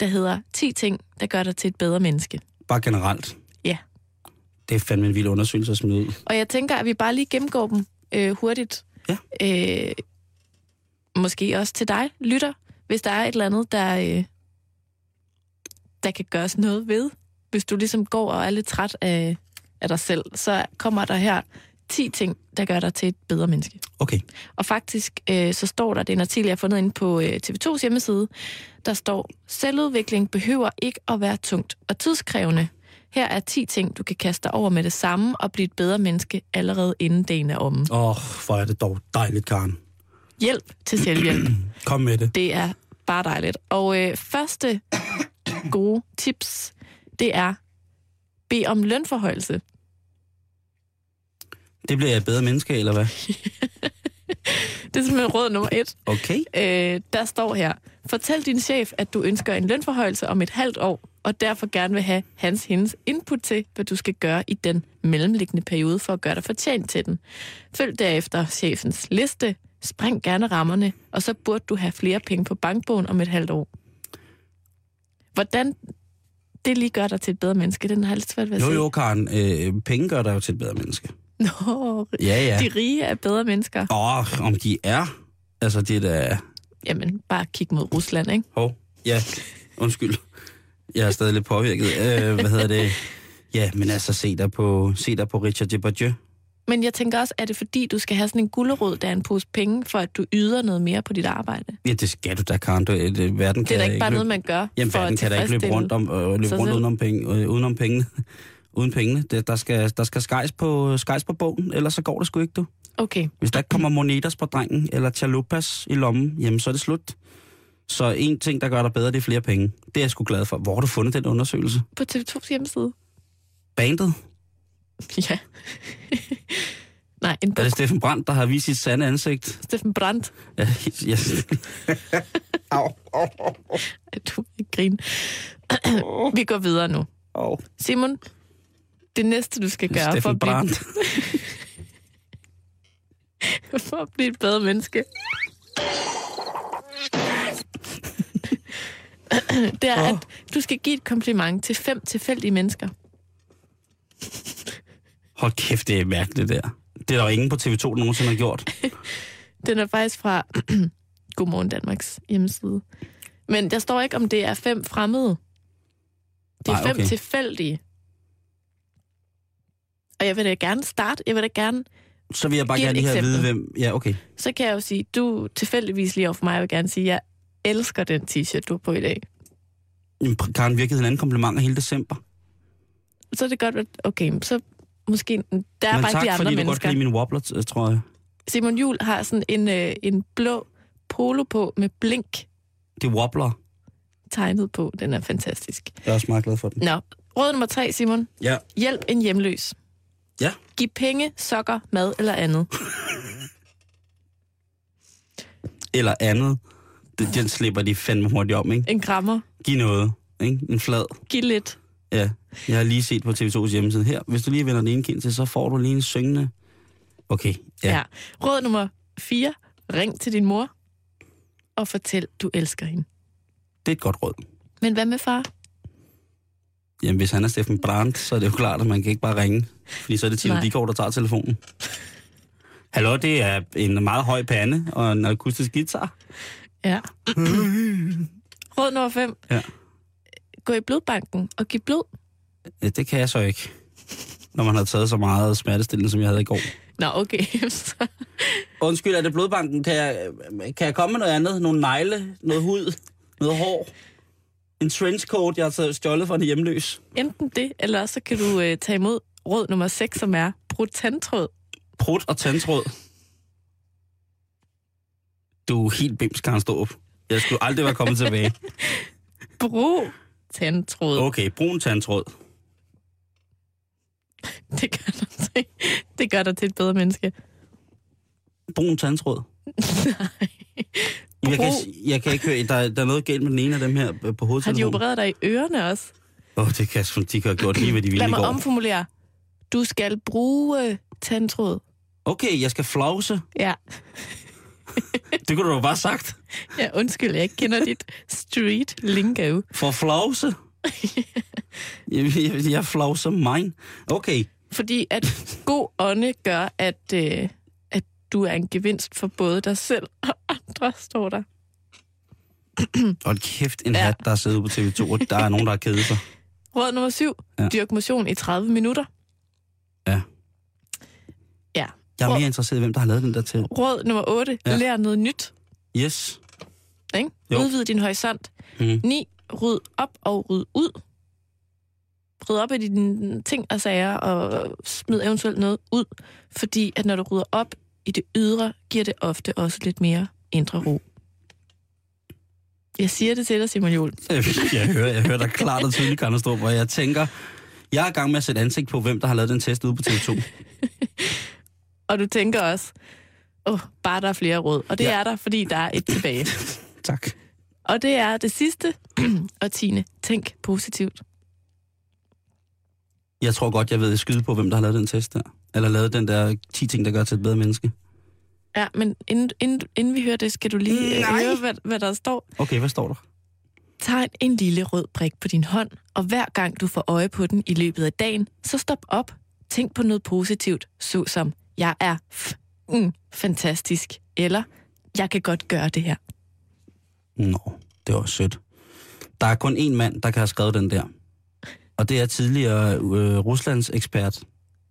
der hedder 10 ting, der gør dig til et bedre menneske. Bare generelt. Ja. Det er fandme en vild undersøgelse at smide ud. Og jeg tænker, at vi bare lige gennemgår dem øh, hurtigt. Ja. Øh, måske også til dig, lytter, hvis der er et eller andet, der, øh, der kan gøres noget ved. Hvis du ligesom går og er lidt træt af, af dig selv, så kommer der her 10 ting, der gør dig til et bedre menneske. Okay. Og faktisk øh, så står der, det er en artikel, jeg har fundet inde på øh, TV2's hjemmeside, der står, selvudvikling behøver ikke at være tungt og tidskrævende. Her er 10 ting, du kan kaste dig over med det samme og blive et bedre menneske allerede inden dagen er omme. Åh, oh, hvor er det dog dejligt, Karen. Hjælp til selvhjælp. Kom med det. Det er bare dejligt. Og øh, første gode tips, det er, bed om lønforhøjelse. Det bliver jeg et bedre menneske, eller hvad? Det er simpelthen råd nummer et. Okay. Øh, der står her, fortæl din chef, at du ønsker en lønforhøjelse om et halvt år, og derfor gerne vil have hans hendes input til, hvad du skal gøre i den mellemliggende periode for at gøre dig fortjent til den. Følg derefter chefens liste, spring gerne rammerne, og så burde du have flere penge på bankbogen om et halvt år. Hvordan det lige gør dig til et bedre menneske, den har jeg lidt svært ved at Jo, se. jo, Karen. Øh, penge gør dig jo til et bedre menneske. Nå, Ja, ja. de rige er bedre mennesker. Åh, oh, om de er. Altså, det er da... Jamen, bare kig mod Rusland, ikke? Hov. Ja, undskyld. Jeg er stadig lidt påvirket. Øh, hvad hedder det? Ja, men altså, se der på, se der på Richard Depardieu. Men jeg tænker også, er det fordi, du skal have sådan en gullerod, der er en pose penge, for at du yder noget mere på dit arbejde? Ja, det skal du da, Karen. Det, det, verden Det er da ikke bare løbe, noget, man gør Jamen, for verden at kan da ikke løbe rundt, om, øh, løbe rundt udenom, penge, øh, udenom pengene. Uden pengene. Det, der, skal, der skal skejs på, skejs på bogen, ellers så går det sgu ikke, du. Okay, Hvis der ikke kommer monetas på drengen, eller chalupas i lommen, jamen så er det slut. Så en ting, der gør dig bedre, det er flere penge. Det er jeg sgu glad for. Hvor har du fundet den undersøgelse? på TV2's hjemmeside. Bandet? Ja. Nej, en Er det Steffen Brandt, der har vist sit sande ansigt? Steffen Brandt. Ja, yes. au, au, au, Du vil ikke grine. Vi går videre nu. au. Simon, det næste, du skal gøre for Steffen at, blive, Brandt. for at blive et bedre menneske, det er, at du skal give et kompliment til fem tilfældige mennesker. Hold kæft, det er mærkeligt, det der. Det er der jo ingen på TV2, der nogensinde har gjort. Den er faktisk fra Godmorgen Danmarks hjemmeside. Men der står ikke, om det er fem fremmede. Det er fem okay. tilfældige. Og jeg vil da gerne starte. Jeg vil da gerne... Så vil jeg bare gerne lige have at vide, hvem... Ja, okay. Så kan jeg jo sige, du tilfældigvis lige over for mig, jeg vil gerne sige, jeg elsker den t-shirt, du har på i dag. Jamen, Karen virkede en anden kompliment hele december. Så er det godt, at... Okay, så måske... Der er Men bare tak, de andre fordi du godt mennesker. kan lide min wobbler, tror jeg. Simon Jul har sådan en, øh, en blå polo på med blink Det er wobbler. tegnet på. Den er fantastisk. Jeg er også meget glad for den. Nå, råd nummer tre, Simon. Ja. Hjælp en hjemløs. Ja. Giv penge, sokker, mad eller andet. Eller andet. Det, den slipper de fandme hurtigt om, ikke? En krammer. Giv noget, ikke? En flad. Giv lidt. Ja, jeg har lige set på TV2's hjemmeside her. Hvis du lige vender den ene kind til, så får du lige en syngende... Okay, ja. Ja. ja. Råd nummer 4. Ring til din mor. og fortæl, du elsker hende. Det er et godt råd. Men hvad med far? Jamen, hvis han er Steffen Brandt, så er det jo klart, at man kan ikke bare ringe. Fordi så er det Nej. Dikgaard, der tager telefonen. Hallo, det er en meget høj pande og en akustisk guitar. Ja. Råd nummer 5. Ja. Gå i blodbanken og giv blod. Ja, det kan jeg så ikke. Når man har taget så meget smertestillende, som jeg havde i går. Nå, okay. Så, Undskyld, er det blodbanken? Kan jeg, kan jeg komme med noget andet? Nogle negle? Noget hud? Noget hår? En trenchcoat, jeg har taget stjålet fra en hjemløs? enten det, eller så kan du øh, tage imod råd nummer 6, som er brug tandtråd. Prut og tandtråd. Du er helt bims, Karen Storup. Jeg skulle aldrig være kommet tilbage. Brug tandtråd. Okay, brun tandtråd. Det gør dig til, det gør dig til et bedre menneske. Brun tandtråd. Nej. Jeg kan, jeg kan ikke høre, der, er- der er noget galt med den ene af dem her på Har de opereret dig i ørerne også? Åh, oh, det kan de kan have gjort lige, hvad de ville Lad i mig går. omformulere. Du skal bruge tandtråd. Okay, jeg skal flause. Ja. Det kunne du jo bare sagt. ja, undskyld, jeg ikke kender dit street lingo. For flause. jeg, jeg, jeg flauser mine. Okay. Fordi at god ånde gør, at, øh, at du er en gevinst for både dig selv og andre, står der. Hold kæft, en Ja. hat, der er siddet på TV2, og der er nogen, der har kedet sig. Råd nummer syv. Ja. Dyrk motion i 30 minutter. Ja. Ja. Jeg er Råd- mere interesseret i, hvem der har lavet den der til. Råd nummer 8. Ja. Lær noget nyt. Yes. Ikke? Udvid din horisont. Mm. 9. Ryd op og ryd ud. Ryd op i dine ting og sager, og smid eventuelt noget ud. Fordi at når du rydder op i det ydre, giver det ofte også lidt mere indre ro. Jeg siger det til dig, Simon Juhl. Jeg hører, jeg hører dig klart og tydeligt, Karne Strup, og jeg tænker, jeg er i gang med at sætte ansigt på, hvem der har lavet den test ude på TV2. Og du tænker også, åh, oh, bare der er flere råd. Og det Ja. er der, fordi der er et tilbage. tak. Og det er det sidste og tiende. Tænk positivt. Jeg tror godt, jeg ved skyde på, hvem der har lavet den test der. Eller lavet den der 10 ting, der gør til et bedre menneske. Ja, men inden, inden, inden vi hører det, skal du lige øh, Nej. høre, hvad, hvad der står. Okay, hvad står der? Tegn en lille rød prik på din hånd, og hver gang du får øje på den i løbet af dagen, så stop op. Tænk på noget positivt, såsom, jeg er f- mm, fantastisk, eller jeg kan godt gøre det her. Nå, det var sødt. Der er kun én mand, der kan have skrevet den der. Og det er tidligere øh, Ruslands ekspert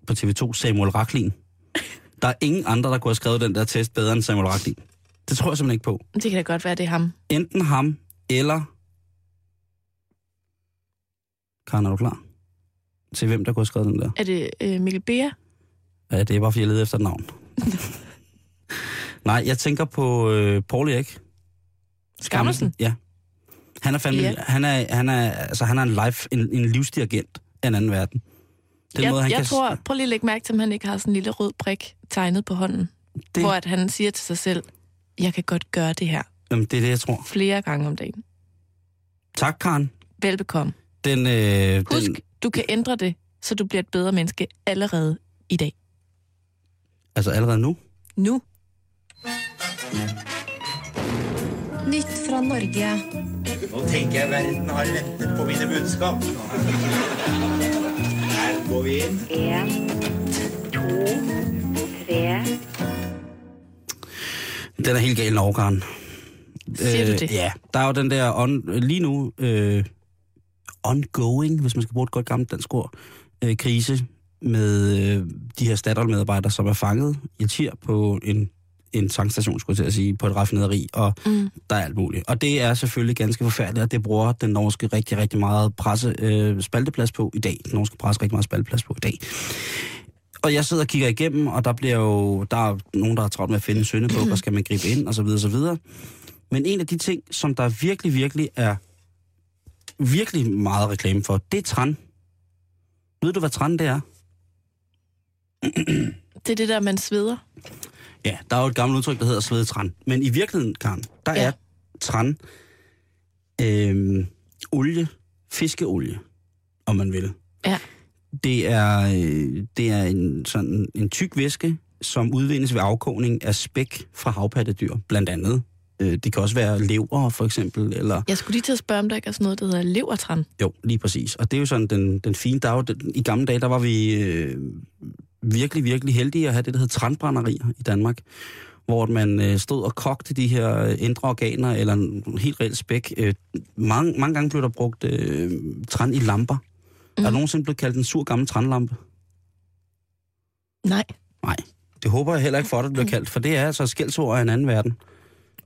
på TV2, Samuel Raklin. Der er ingen andre, der kunne have skrevet den der test bedre end Samuel Raklin. Det tror jeg simpelthen ikke på. Det kan da godt være, det er ham. Enten ham, eller... Karen, er du klar? Til hvem, der kunne have skrevet den der? Er det øh, Mikkel Bea? Ja, det er bare, fordi jeg leder efter et navn. Nej, jeg tænker på øh, Paul Erik. Skammelsen? Ja. Han er fandme, Ja. han er, han er, altså, han er en, life, en, en livsdirigent af en anden verden. Den jeg, måde, han jeg kan, tror, prøv lige at lægge mærke til, om han ikke har sådan en lille rød prik tegnet på hånden. det. Hvor at han siger til sig selv, jeg kan godt gøre det her jamen, det er det, jeg tror. flere gange om dagen. Tak, Karen. Velbekomme. Den, øh, Husk, den, du kan ændre det, så du bliver et bedre menneske allerede i dag. altså allerede nu. Nu. Nytt fra Norge. Nå tenker jeg verden har ventet på mine budskap. Her går vi inn. En, to, tre. Den er helt gal over, Karen. Siger du det? Ja, der er jo den der on, lige nu øh, ongoing, hvis man skal bruge et godt gammelt dansk ord, øh, krise med øh, de her Statoil-medarbejdere, som er fanget i tir på en, en tankstation, skulle jeg til at sige, på et raffinaderi, og Mm. der er alt muligt. Og det er selvfølgelig ganske forfærdeligt, og det bruger den norske rigtig, rigtig meget presse øh, spalteplads på i dag. Den norske presse rigtig meget spalteplads på i dag. Og jeg sidder og kigger igennem, og der bliver jo, der er nogen, der har travlt med at finde en søndebuk, og skal man gribe ind, og så videre, og så videre. Men en af de ting, som der virkelig, virkelig er virkelig meget reklame for, det er tran. Ved du, hvad tran det er? Det er det der, man sveder. Ja, der er jo et gammelt udtryk, der hedder svedet tran. Men i virkeligheden, Karen, der Ja. er tran øhm, olie, fiskeolie, om man vil. Ja. Det er, øh, det er en, sådan en tyk væske, som udvindes ved afkogning af spæk fra havpattedyr, blandt andet Øh, det kan også være lever, for eksempel, eller... Jeg skulle lige til at spørge, om der ikke er sådan noget, der hedder levertran. Jo, lige præcis. Og det er jo sådan den, den fine dag. Den, I gamle dage, der var vi øh, virkelig, virkelig heldige at have det, der hedder trandbrænderier i Danmark, hvor man øh, stod og kogte de her indre organer, eller en helt reelt spæk. Øh, mange, mange gange blev der brugt øh, træn i lamper. Mm. Er der nogensinde blevet kaldt en sur gammel trænlampe? Nej. Nej. Det håber jeg heller ikke for, at det bliver kaldt, for det er altså skældsord af en anden verden.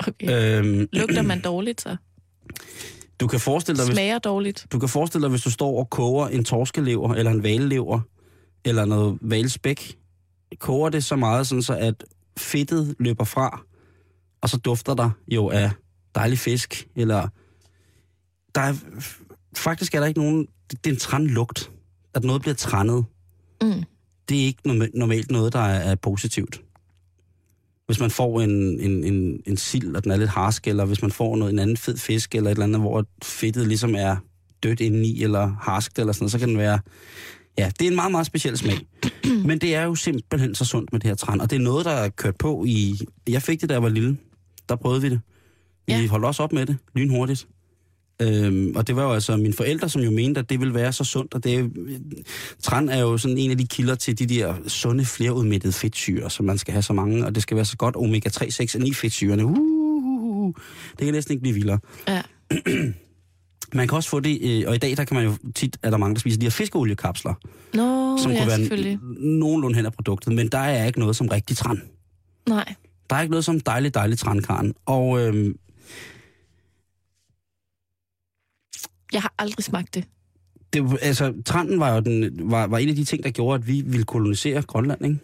Okay. Øhm, Lugter man dårligt så? Du kan forestille dig, hvis, Smager dårligt? du kan forestille dig, hvis du står og koger en torskelever, eller en valelever, eller noget valespæk, koger det så meget, sådan så at fedtet løber fra, og så dufter der jo af dejlig fisk, eller der er, faktisk er der ikke nogen, det, det er en trænlugt, at noget bliver trændet. Mm. Det er ikke normalt noget, der er, er positivt. Hvis man får en, en, en, en sild, og den er lidt harsk, eller hvis man får noget, en anden fed fisk, eller et eller andet, hvor fedtet ligesom er dødt indeni, eller harskt, eller sådan noget, så kan den være... Ja, det er en meget, meget speciel smag. Men det er jo simpelthen så sundt med det her træn, og det er noget, der er kørt på i... Jeg fik det, da jeg var lille. Der prøvede vi det. Vi ja. holdt også op med det, lynhurtigt. Øhm, og det var jo altså mine forældre, som jo mente, at det ville være så sundt. Og det, træn er jo sådan en af de kilder til de der sunde, flerudmættede fedtsyre, som man skal have så mange. Og det skal være så godt omega-3, 6 og 9 fedtsyrene. Uh, uh, uh, det kan næsten ikke blive vildere. Ja. Man kan også få det, øh, og i dag der kan man jo tit, er der mange, der spiser de her fiskeoliekapsler. Nå, som ja, kunne være selvfølgelig. nogenlunde hen af produktet, men der er ikke noget som rigtig træn. Nej. Der er ikke noget som dejlig, dejlig trænkarn. Og øhm, Jeg har aldrig smagt det. det altså, trænden var jo den, var, var en af de ting, der gjorde, at vi ville kolonisere Grønland, ikke?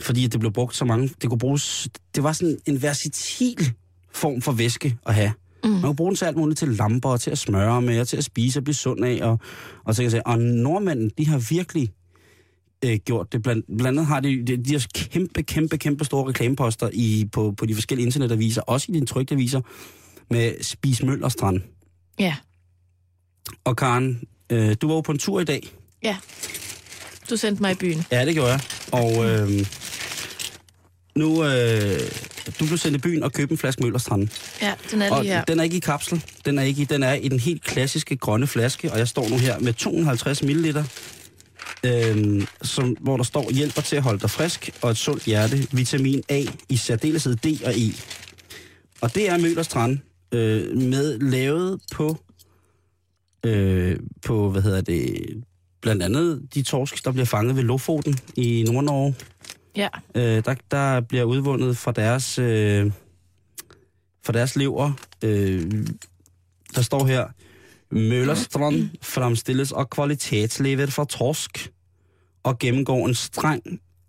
Fordi det blev brugt så mange. Det kunne bruges, det var sådan en versatil form for væske at have. Mm. Man kunne bruge den til alt muligt, til lamper, og til at smøre med, og til at spise og blive sund af. Og, og, så kan jeg sige, og nordmændene, de har virkelig øh, gjort det. Blandt, blandt andet har de, de, de har kæmpe, kæmpe, kæmpe store reklameposter i, på, på de forskellige internetaviser, også i de trygte aviser, med Spis Møllerstrand. Ja. Og Karen, øh, du var jo på en tur i dag. Ja. Du sendte mig i byen. Ja, det gjorde jeg. Og øh, nu, øh, du blev sendt i byen og købte en flaske Møllerstrand. Ja, den er Og lige her. den er ikke i kapsel. Den er, ikke i, den er i den helt klassiske grønne flaske, og jeg står nu her med 250 ml, øh, som, hvor der står hjælper til at holde dig frisk, og et sundt hjerte, vitamin A, i særdeleshed D og E. Og det er Møllerstrand, øh, med lavet på, øh, på, hvad hedder det, blandt andet de torsk, der bliver fanget ved Lofoten i Nord-Norge. Ja. Øh, der, der bliver udvundet fra deres, øh, fra deres lever. Øh, der står her, Møllerstrand fremstilles og kvalitetslever fra torsk og gennemgår en streng...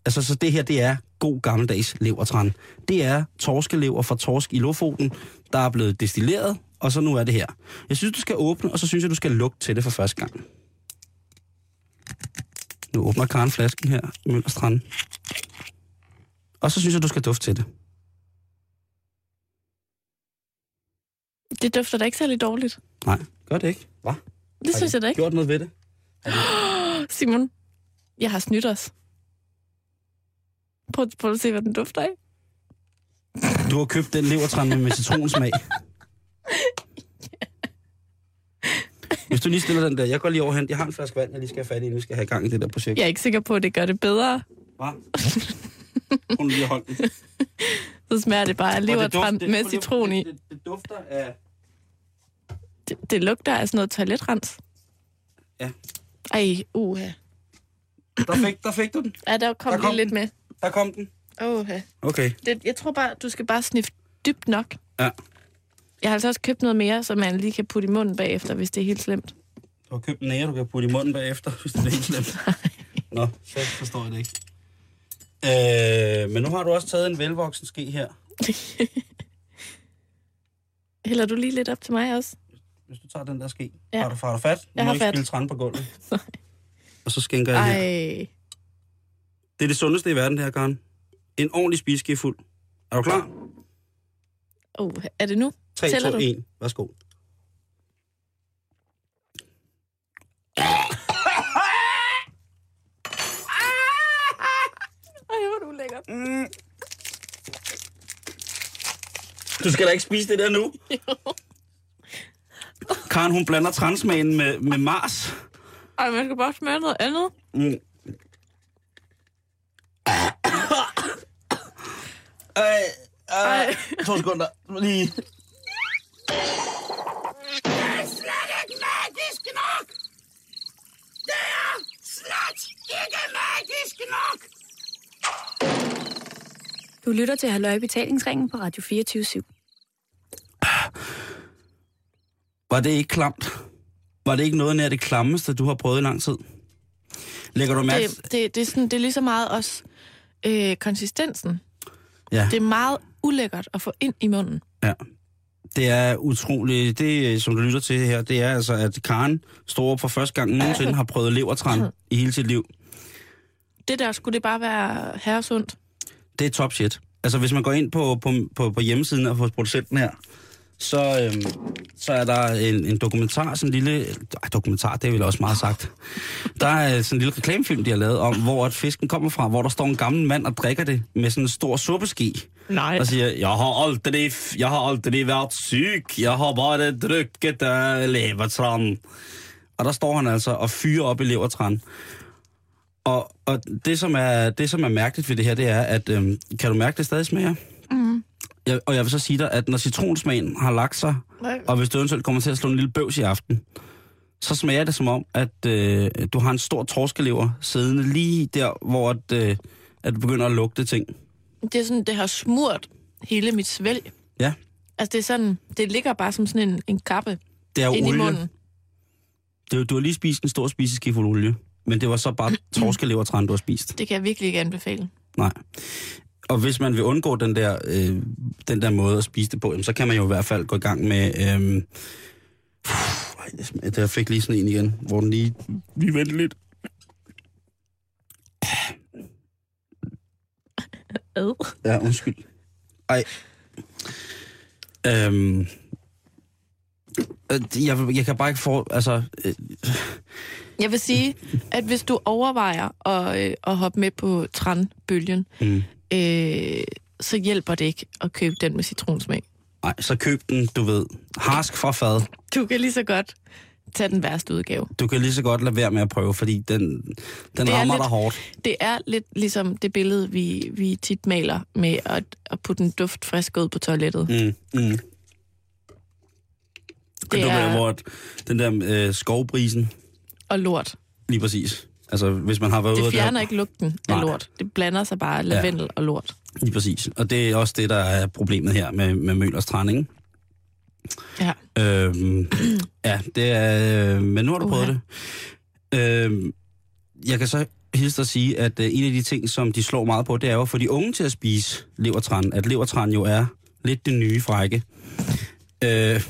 Altså, så det her, det er god gammeldags levertræn. Det er torskelever fra torsk i Lofoten, der er blevet destilleret, og så nu er det her. Jeg synes, du skal åbne, og så synes jeg, du skal lugte til det for første gang. Nu åbner Karen flasken her, Møllerstrand. Og så synes jeg, du skal dufte til det. Det dufter da ikke særlig dårligt. Nej, gør det ikke. Hvad? Det synes jeg da ikke. Gjort noget ved det? Simon, jeg har snydt os. Prøv, prøv at se, hvad den dufter af. Du har købt den levertræn med citronsmag. Du lige stiller den der, jeg går lige overhen. Jeg har en flaske vand, jeg lige skal have fat i, nu skal jeg have gang i det der projekt. Jeg er ikke sikker på, at det gør det bedre. Hvad? Hun lige holdt den. Så smager det bare af det- med citron i. Det, det, det dufter af... Det, det lugter af sådan noget toiletrens. Ja. Ej, uha. Der fik, der fik du den. Ja, der kom, Der kom lige lidt den. med. Der kom den. Uha. Okay. Det, jeg tror bare, du skal bare sniffe dybt nok. Ja. Jeg har altså også købt noget mere, som man lige kan putte i munden bagefter, hvis det er helt slemt. Du har købt nære, du kan putte i munden bagefter, hvis det er helt slemt. Nå, så forstår jeg det ikke. Øh, men nu har du også taget en velvoksen ske her. Hælder du lige lidt op til mig også? Hvis du tager den der ske. Ja. Har, du, har du fat? Du Jeg må har ikke fat. spille træn på gulvet. Og så skænker jeg her. Ej. Det er det sundeste i verden, det her, Karen. En ordentlig spiseske fuld. Er du klar? Uh, er det nu? 3, Tæller 2, du? 1. Værsgo. Ej, hvor er du lækker. Mm. Du skal da ikke spise det der nu. Karen, hun blander transmagen med, med Mars. Ej, man skal bare smage noget andet. Mm. Ej, ej, to sekunder. Lige. Du lytter til Halløj Betalingsringen på Radio 24 Var det ikke klamt? Var det ikke noget nær det klammeste, du har prøvet i lang tid? Lægger du mærke Det, det, det, er sådan, det er lige så meget også øh, konsistensen. Ja. Det er meget ulækkert at få ind i munden. Ja. Det er utroligt. Det, som du lytter til her, det er altså, at Karen står for første gang nogensinde har prøvet levertran i hele sit liv. Det der skulle det bare være herresundt. Det er top shit. Altså, hvis man går ind på, på, på, på hjemmesiden og hos producenten her, så, øhm, så er der en, en dokumentar, sådan en lille... Ej, dokumentar, det er vel også meget sagt. Der er sådan en lille reklamefilm, de har lavet om, hvor at fisken kommer fra, hvor der står en gammel mand og drikker det med sådan en stor suppeski. Nej. Og siger, jeg har aldrig, jeg har aldrig været syg, jeg har bare drukket uh, levertran. Og der står han altså og fyrer op i levertran. Og, og det, som er, det, som er mærkeligt ved det her, det er, at øhm, kan du mærke, det stadig smager? Mm. Jeg, og jeg vil så sige dig, at når citronsmagen har lagt sig, Nej. og hvis du eventuelt kommer til at slå en lille bøvs i aften, så smager det som om, at øh, du har en stor torskelever siddende lige der, hvor at, øh, at du begynder at lugte ting. Det er sådan, det har smurt hele mit svælg. Ja, Altså, det er sådan, det ligger bare som sådan en, en kappe det er ind i olie. munden. Det, er du har lige spist en stor spiseskive fuld olie, men det var så bare torskelevertræn, du har spist. Det kan jeg virkelig ikke anbefale. Nej. Og hvis man vil undgå den der, øh, den der måde at spise det på, jamen, så kan man jo i hvert fald gå i gang med... Øh, det jeg fik lige sådan en igen, hvor den lige... Lige vente lidt. Ad. Ja, undskyld. Ej. Øhm, øh, jeg, jeg kan bare ikke få... Altså, øh, Jeg vil sige, at hvis du overvejer at, øh, at hoppe med på tranbølgen, mm, øh, så hjælper det ikke at købe den med citronsmag. nej, så køb den, du ved, harsk fra fad. Du kan lige så godt tage den værste udgave. Du kan lige så godt lade være med at prøve, fordi den, den Det er rammer lidt- dig hårdt. Det er lidt ligesom det billede, vi, vi tit maler med at, at putte en duft frisk ud på toilettet. Mm, mm. Det Det er... er hvor den der øh, skovbrisen, og lort. lige præcis. Altså, hvis man har været ude Det fjerner ikke lugten af Nej. lort. Det blander sig bare lavendel og lort. Lige præcis. Og det er også det, der er problemet her med, med Møllers Træn, ikke? Ja. Øhm, ja, det er... Øh, men nu har du prøvet Uha. det. Øhm, jeg kan så hilse at sige, at øh, en af de ting, som de slår meget på, det er jo at få de unge til at spise levertran. At levertran jo er lidt det nye frække. Øh,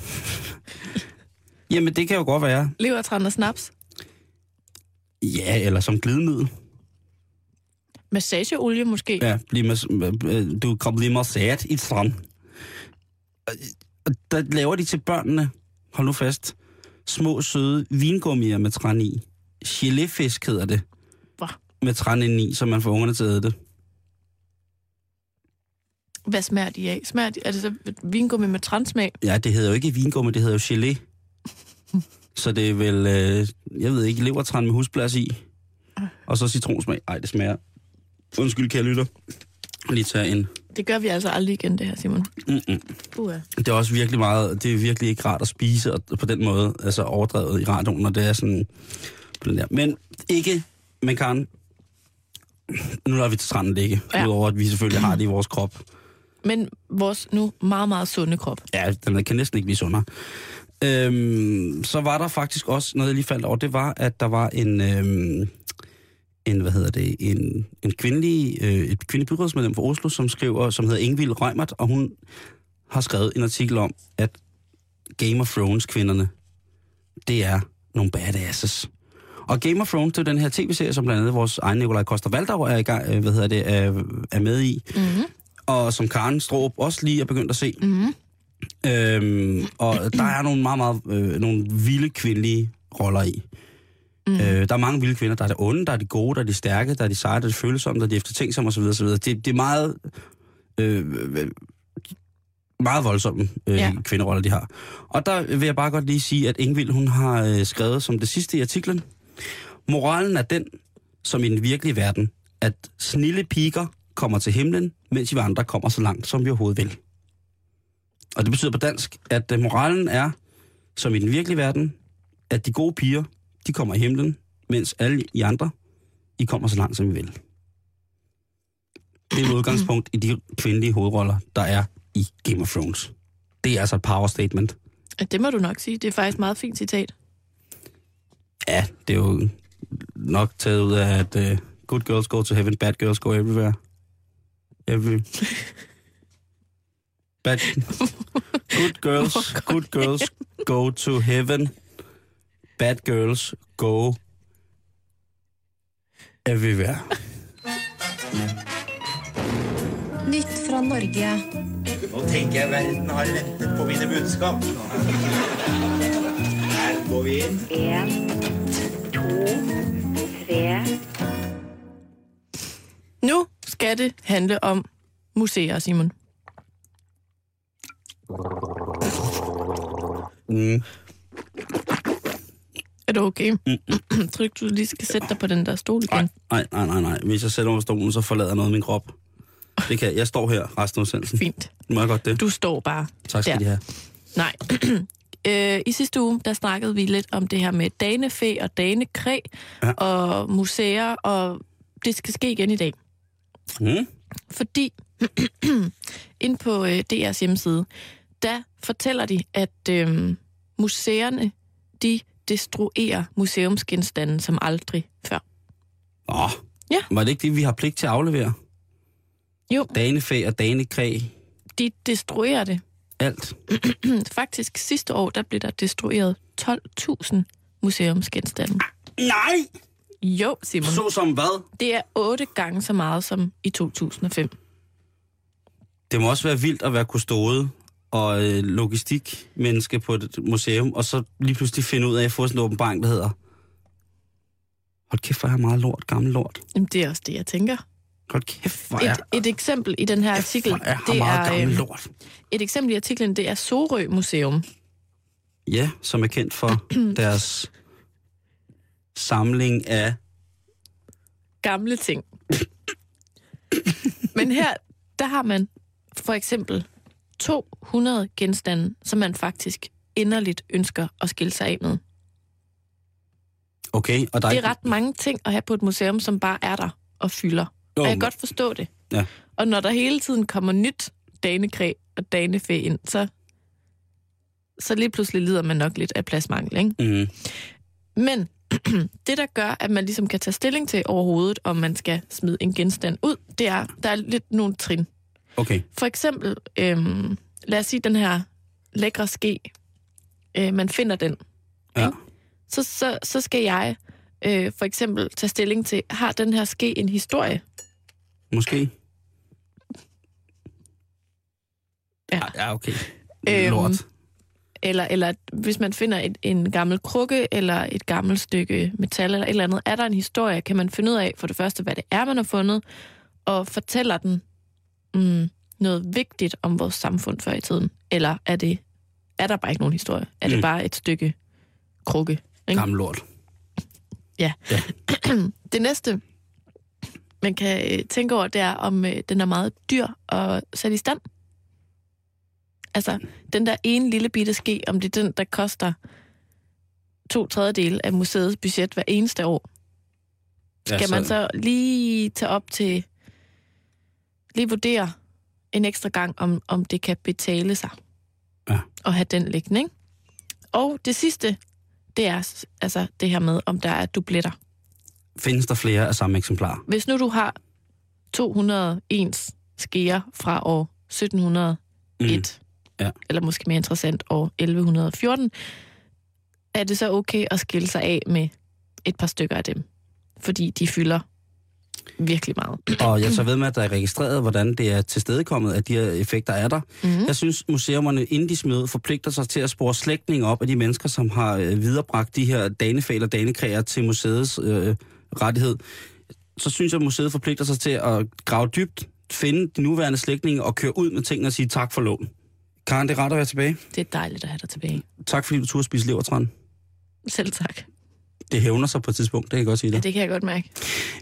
jamen, det kan jo godt være. Levertran og snaps. Ja, eller som glidemiddel. Massageolie måske. Ja, blive mas- øh, du kan blive masseret i tran. Og Der laver de til børnene, hold nu fast, små søde vingummier med tran i. Geléfisk hedder det. Hva? Med ind i, så man får ungerne til at æde det. Hvad smager de af? Smager de, er det så vingummi med transmag? Ja, det hedder jo ikke vingummi, det hedder jo gelé. Så det er vel, øh, jeg ved ikke, levertran med husplads i. Og så citronsmag. Ej, det smager. Undskyld, kære lytter. Lige tage en. Det gør vi altså aldrig igen, det her, Simon. Mm-mm. Det er også virkelig meget, det er virkelig ikke rart at spise og på den måde, altså overdrevet i radioen, når det er sådan på den der. Men ikke, men Karen, nu lader vi til stranden ligge. Ja. udover at vi selvfølgelig har det i vores krop. Men vores nu meget, meget sunde krop. Ja, den kan næsten ikke blive sundere. Øhm, så var der faktisk også noget, jeg lige faldt over, det var, at der var en, øhm, en hvad hedder det, en, en kvindelig, øh, et kvindelig byrådsmedlem fra Oslo, som skriver, som hedder Ingvild Reimert, og hun har skrevet en artikel om, at Game of Thrones kvinderne, det er nogle badasses. Og Game of Thrones, det er den her tv-serie, som blandt andet vores egen Nikolaj Koster Valdau er, i gang, øh, hvad hedder det, er, er med i. Mm-hmm. Og som Karen Stroop også lige er begyndt at se. Mm-hmm. Øhm, og der er nogle meget, meget øh, nogle vilde kvindelige roller i. Mm. Øh, der er mange vilde kvinder. Der er det onde, der er de gode, der er de stærke, der er de seje, der er de følsomme, der er de eftertænksomme osv. osv. Det, det er meget... Øh, øh, meget voldsomme øh, Ja. ja. kvinderoller, de har. Og der vil jeg bare godt lige sige, at Ingvild, hun har øh, skrevet som det sidste i artiklen, moralen er den, som i den virkelige verden, at snille piger kommer til himlen, mens vi andre kommer så langt, som vi overhovedet vil. Og det betyder på dansk, at øh, moralen er, som i den virkelige verden, at de gode piger, de kommer i himlen, mens alle I andre, I kommer så langt, som I vil. Det er et udgangspunkt i de kvindelige hovedroller, der er i Game of Thrones. Det er altså et power statement. Ja, Det må du nok sige. Det er faktisk et meget fint citat. Ja, det er jo nok taget ud af, at uh, good girls go to heaven, bad girls go everywhere. Every... Bad... Good girls, good girls go to heaven, bad girls go everywhere. Nytt fra Norge. Nå tenker jeg verden har ventet på mine budskap. Her går vi inn. En, to, tre. Nu skal det handle om museer, Simon. Mm. Er du okay? Mm. Tror du lige skal sætte dig på den der stol igen? Nej, nej, nej, nej. Hvis jeg sætter mig på stolen, så forlader noget af min krop. Det kan jeg. Jeg står her resten af udsendelsen. Fint. Må jeg godt det? Du står bare Tak skal der. de have. Nej. øh, I sidste uge, der snakkede vi lidt om det her med danefæ og danekræ ja. og museer, og det skal ske igen i dag. Mm. Fordi ind på øh, DR's hjemmeside, der fortæller de, at øh, museerne, de destruerer museumsgenstande som aldrig før. Åh, Ja. var det ikke det, vi har pligt til at aflevere? Jo, Danefæ og danekræ, de destruerer det. alt. Faktisk sidste år, der blev der destrueret 12.000 museumsgenstande. Nej! Jo, Simon. Så som hvad? Det er otte gange så meget som i 2005. Det må også være vildt at være kustode og øh, logistikmenneske på et museum, og så lige pludselig finde ud af at få sådan en åbenbaring, der hedder Hold kæft, hvor er jeg meget lort, gammel lort. Jamen, det er også det, jeg tænker. Hold kæft, hvor er Et, et eksempel i den her artikel, hvor er jeg det meget er, gammel øh, lort. et eksempel i artiklen, det er Sorø Museum. Ja, som er kendt for deres samling af... Gamle ting. Men her, der har man for eksempel 200 genstande, som man faktisk inderligt ønsker at skille sig af med. Okay, og der Det er ret mange ting at have på et museum, som bare er der og fylder. Jo, Og jeg kan godt forstå det. Ja. Og når der hele tiden kommer nyt danekræ og danefæ ind, så, så lige pludselig lider man nok lidt af pladsmangel. Ikke? Mm, Men det, der gør, at man ligesom kan tage stilling til overhovedet, om man skal smide en genstand ud, det er, der er lidt nogle trin. Okay, For eksempel, øhm, lad os sige den her lækre ske, øh, man finder den. ja. Ikke? Så, så, så skal jeg øh, for eksempel tage stilling til, har den her ske en historie? Måske. Ja. Ja, okay. Øhm, Lort. Eller, eller hvis man finder et, en gammel krukke eller et gammelt stykke metal eller et eller andet, er der en historie, kan man finde ud af for det første, hvad det er, man har fundet, og fortæller den mm, noget vigtigt om vores samfund før i tiden? Eller er det er der bare ikke nogen historie? Er det Mm. bare et stykke krukke? Ikke? Gammel lort. Det næste, man kan øh, tænke over, det er, om øh, den er meget dyr at sætte i stand. Altså, den der ene lille bitte ske, om det er den, der koster to tredjedele af museets budget hver eneste år. Skal Ja, man så lige tage op til, lige vurdere en ekstra gang, om, om det kan betale sig Ja. at have den liggende, ikke? Og det sidste, det er altså det her med, om der er dubletter. Findes der flere af samme eksemplar? Hvis nu du har 201 skeer fra år 1701, Mm. Ja. eller måske mere interessant år 1114, er det så okay at skille sig af med et par stykker af dem? Fordi de fylder virkelig meget. Og jeg så ved med, at der er registreret, hvordan det er tilstedekommet, at de her effekter er der. Mm. Jeg synes, museumerne, inden de smider ud, forpligter sig til at spore slægtninge op af de mennesker, som har øh, viderebragt de her danefæl og danekræer til museets øh, rettighed. Så synes jeg, at museet forpligter sig til at grave dybt, finde de nuværende slægtninge og køre ud med tingene og sige tak for lån. Karen, det er rart at være tilbage. Det er dejligt at have dig tilbage. Tak fordi du turde spise levertræn. Selv tak. Det hævner sig på et tidspunkt, det kan jeg godt sige Ja, dig. det kan jeg godt mærke.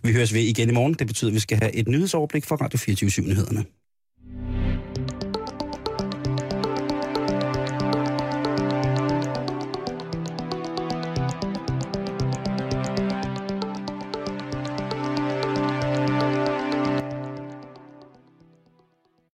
Vi høres ved igen i morgen. Det betyder, at vi skal have et nyhedsoverblik fra Radio 24 nyhederne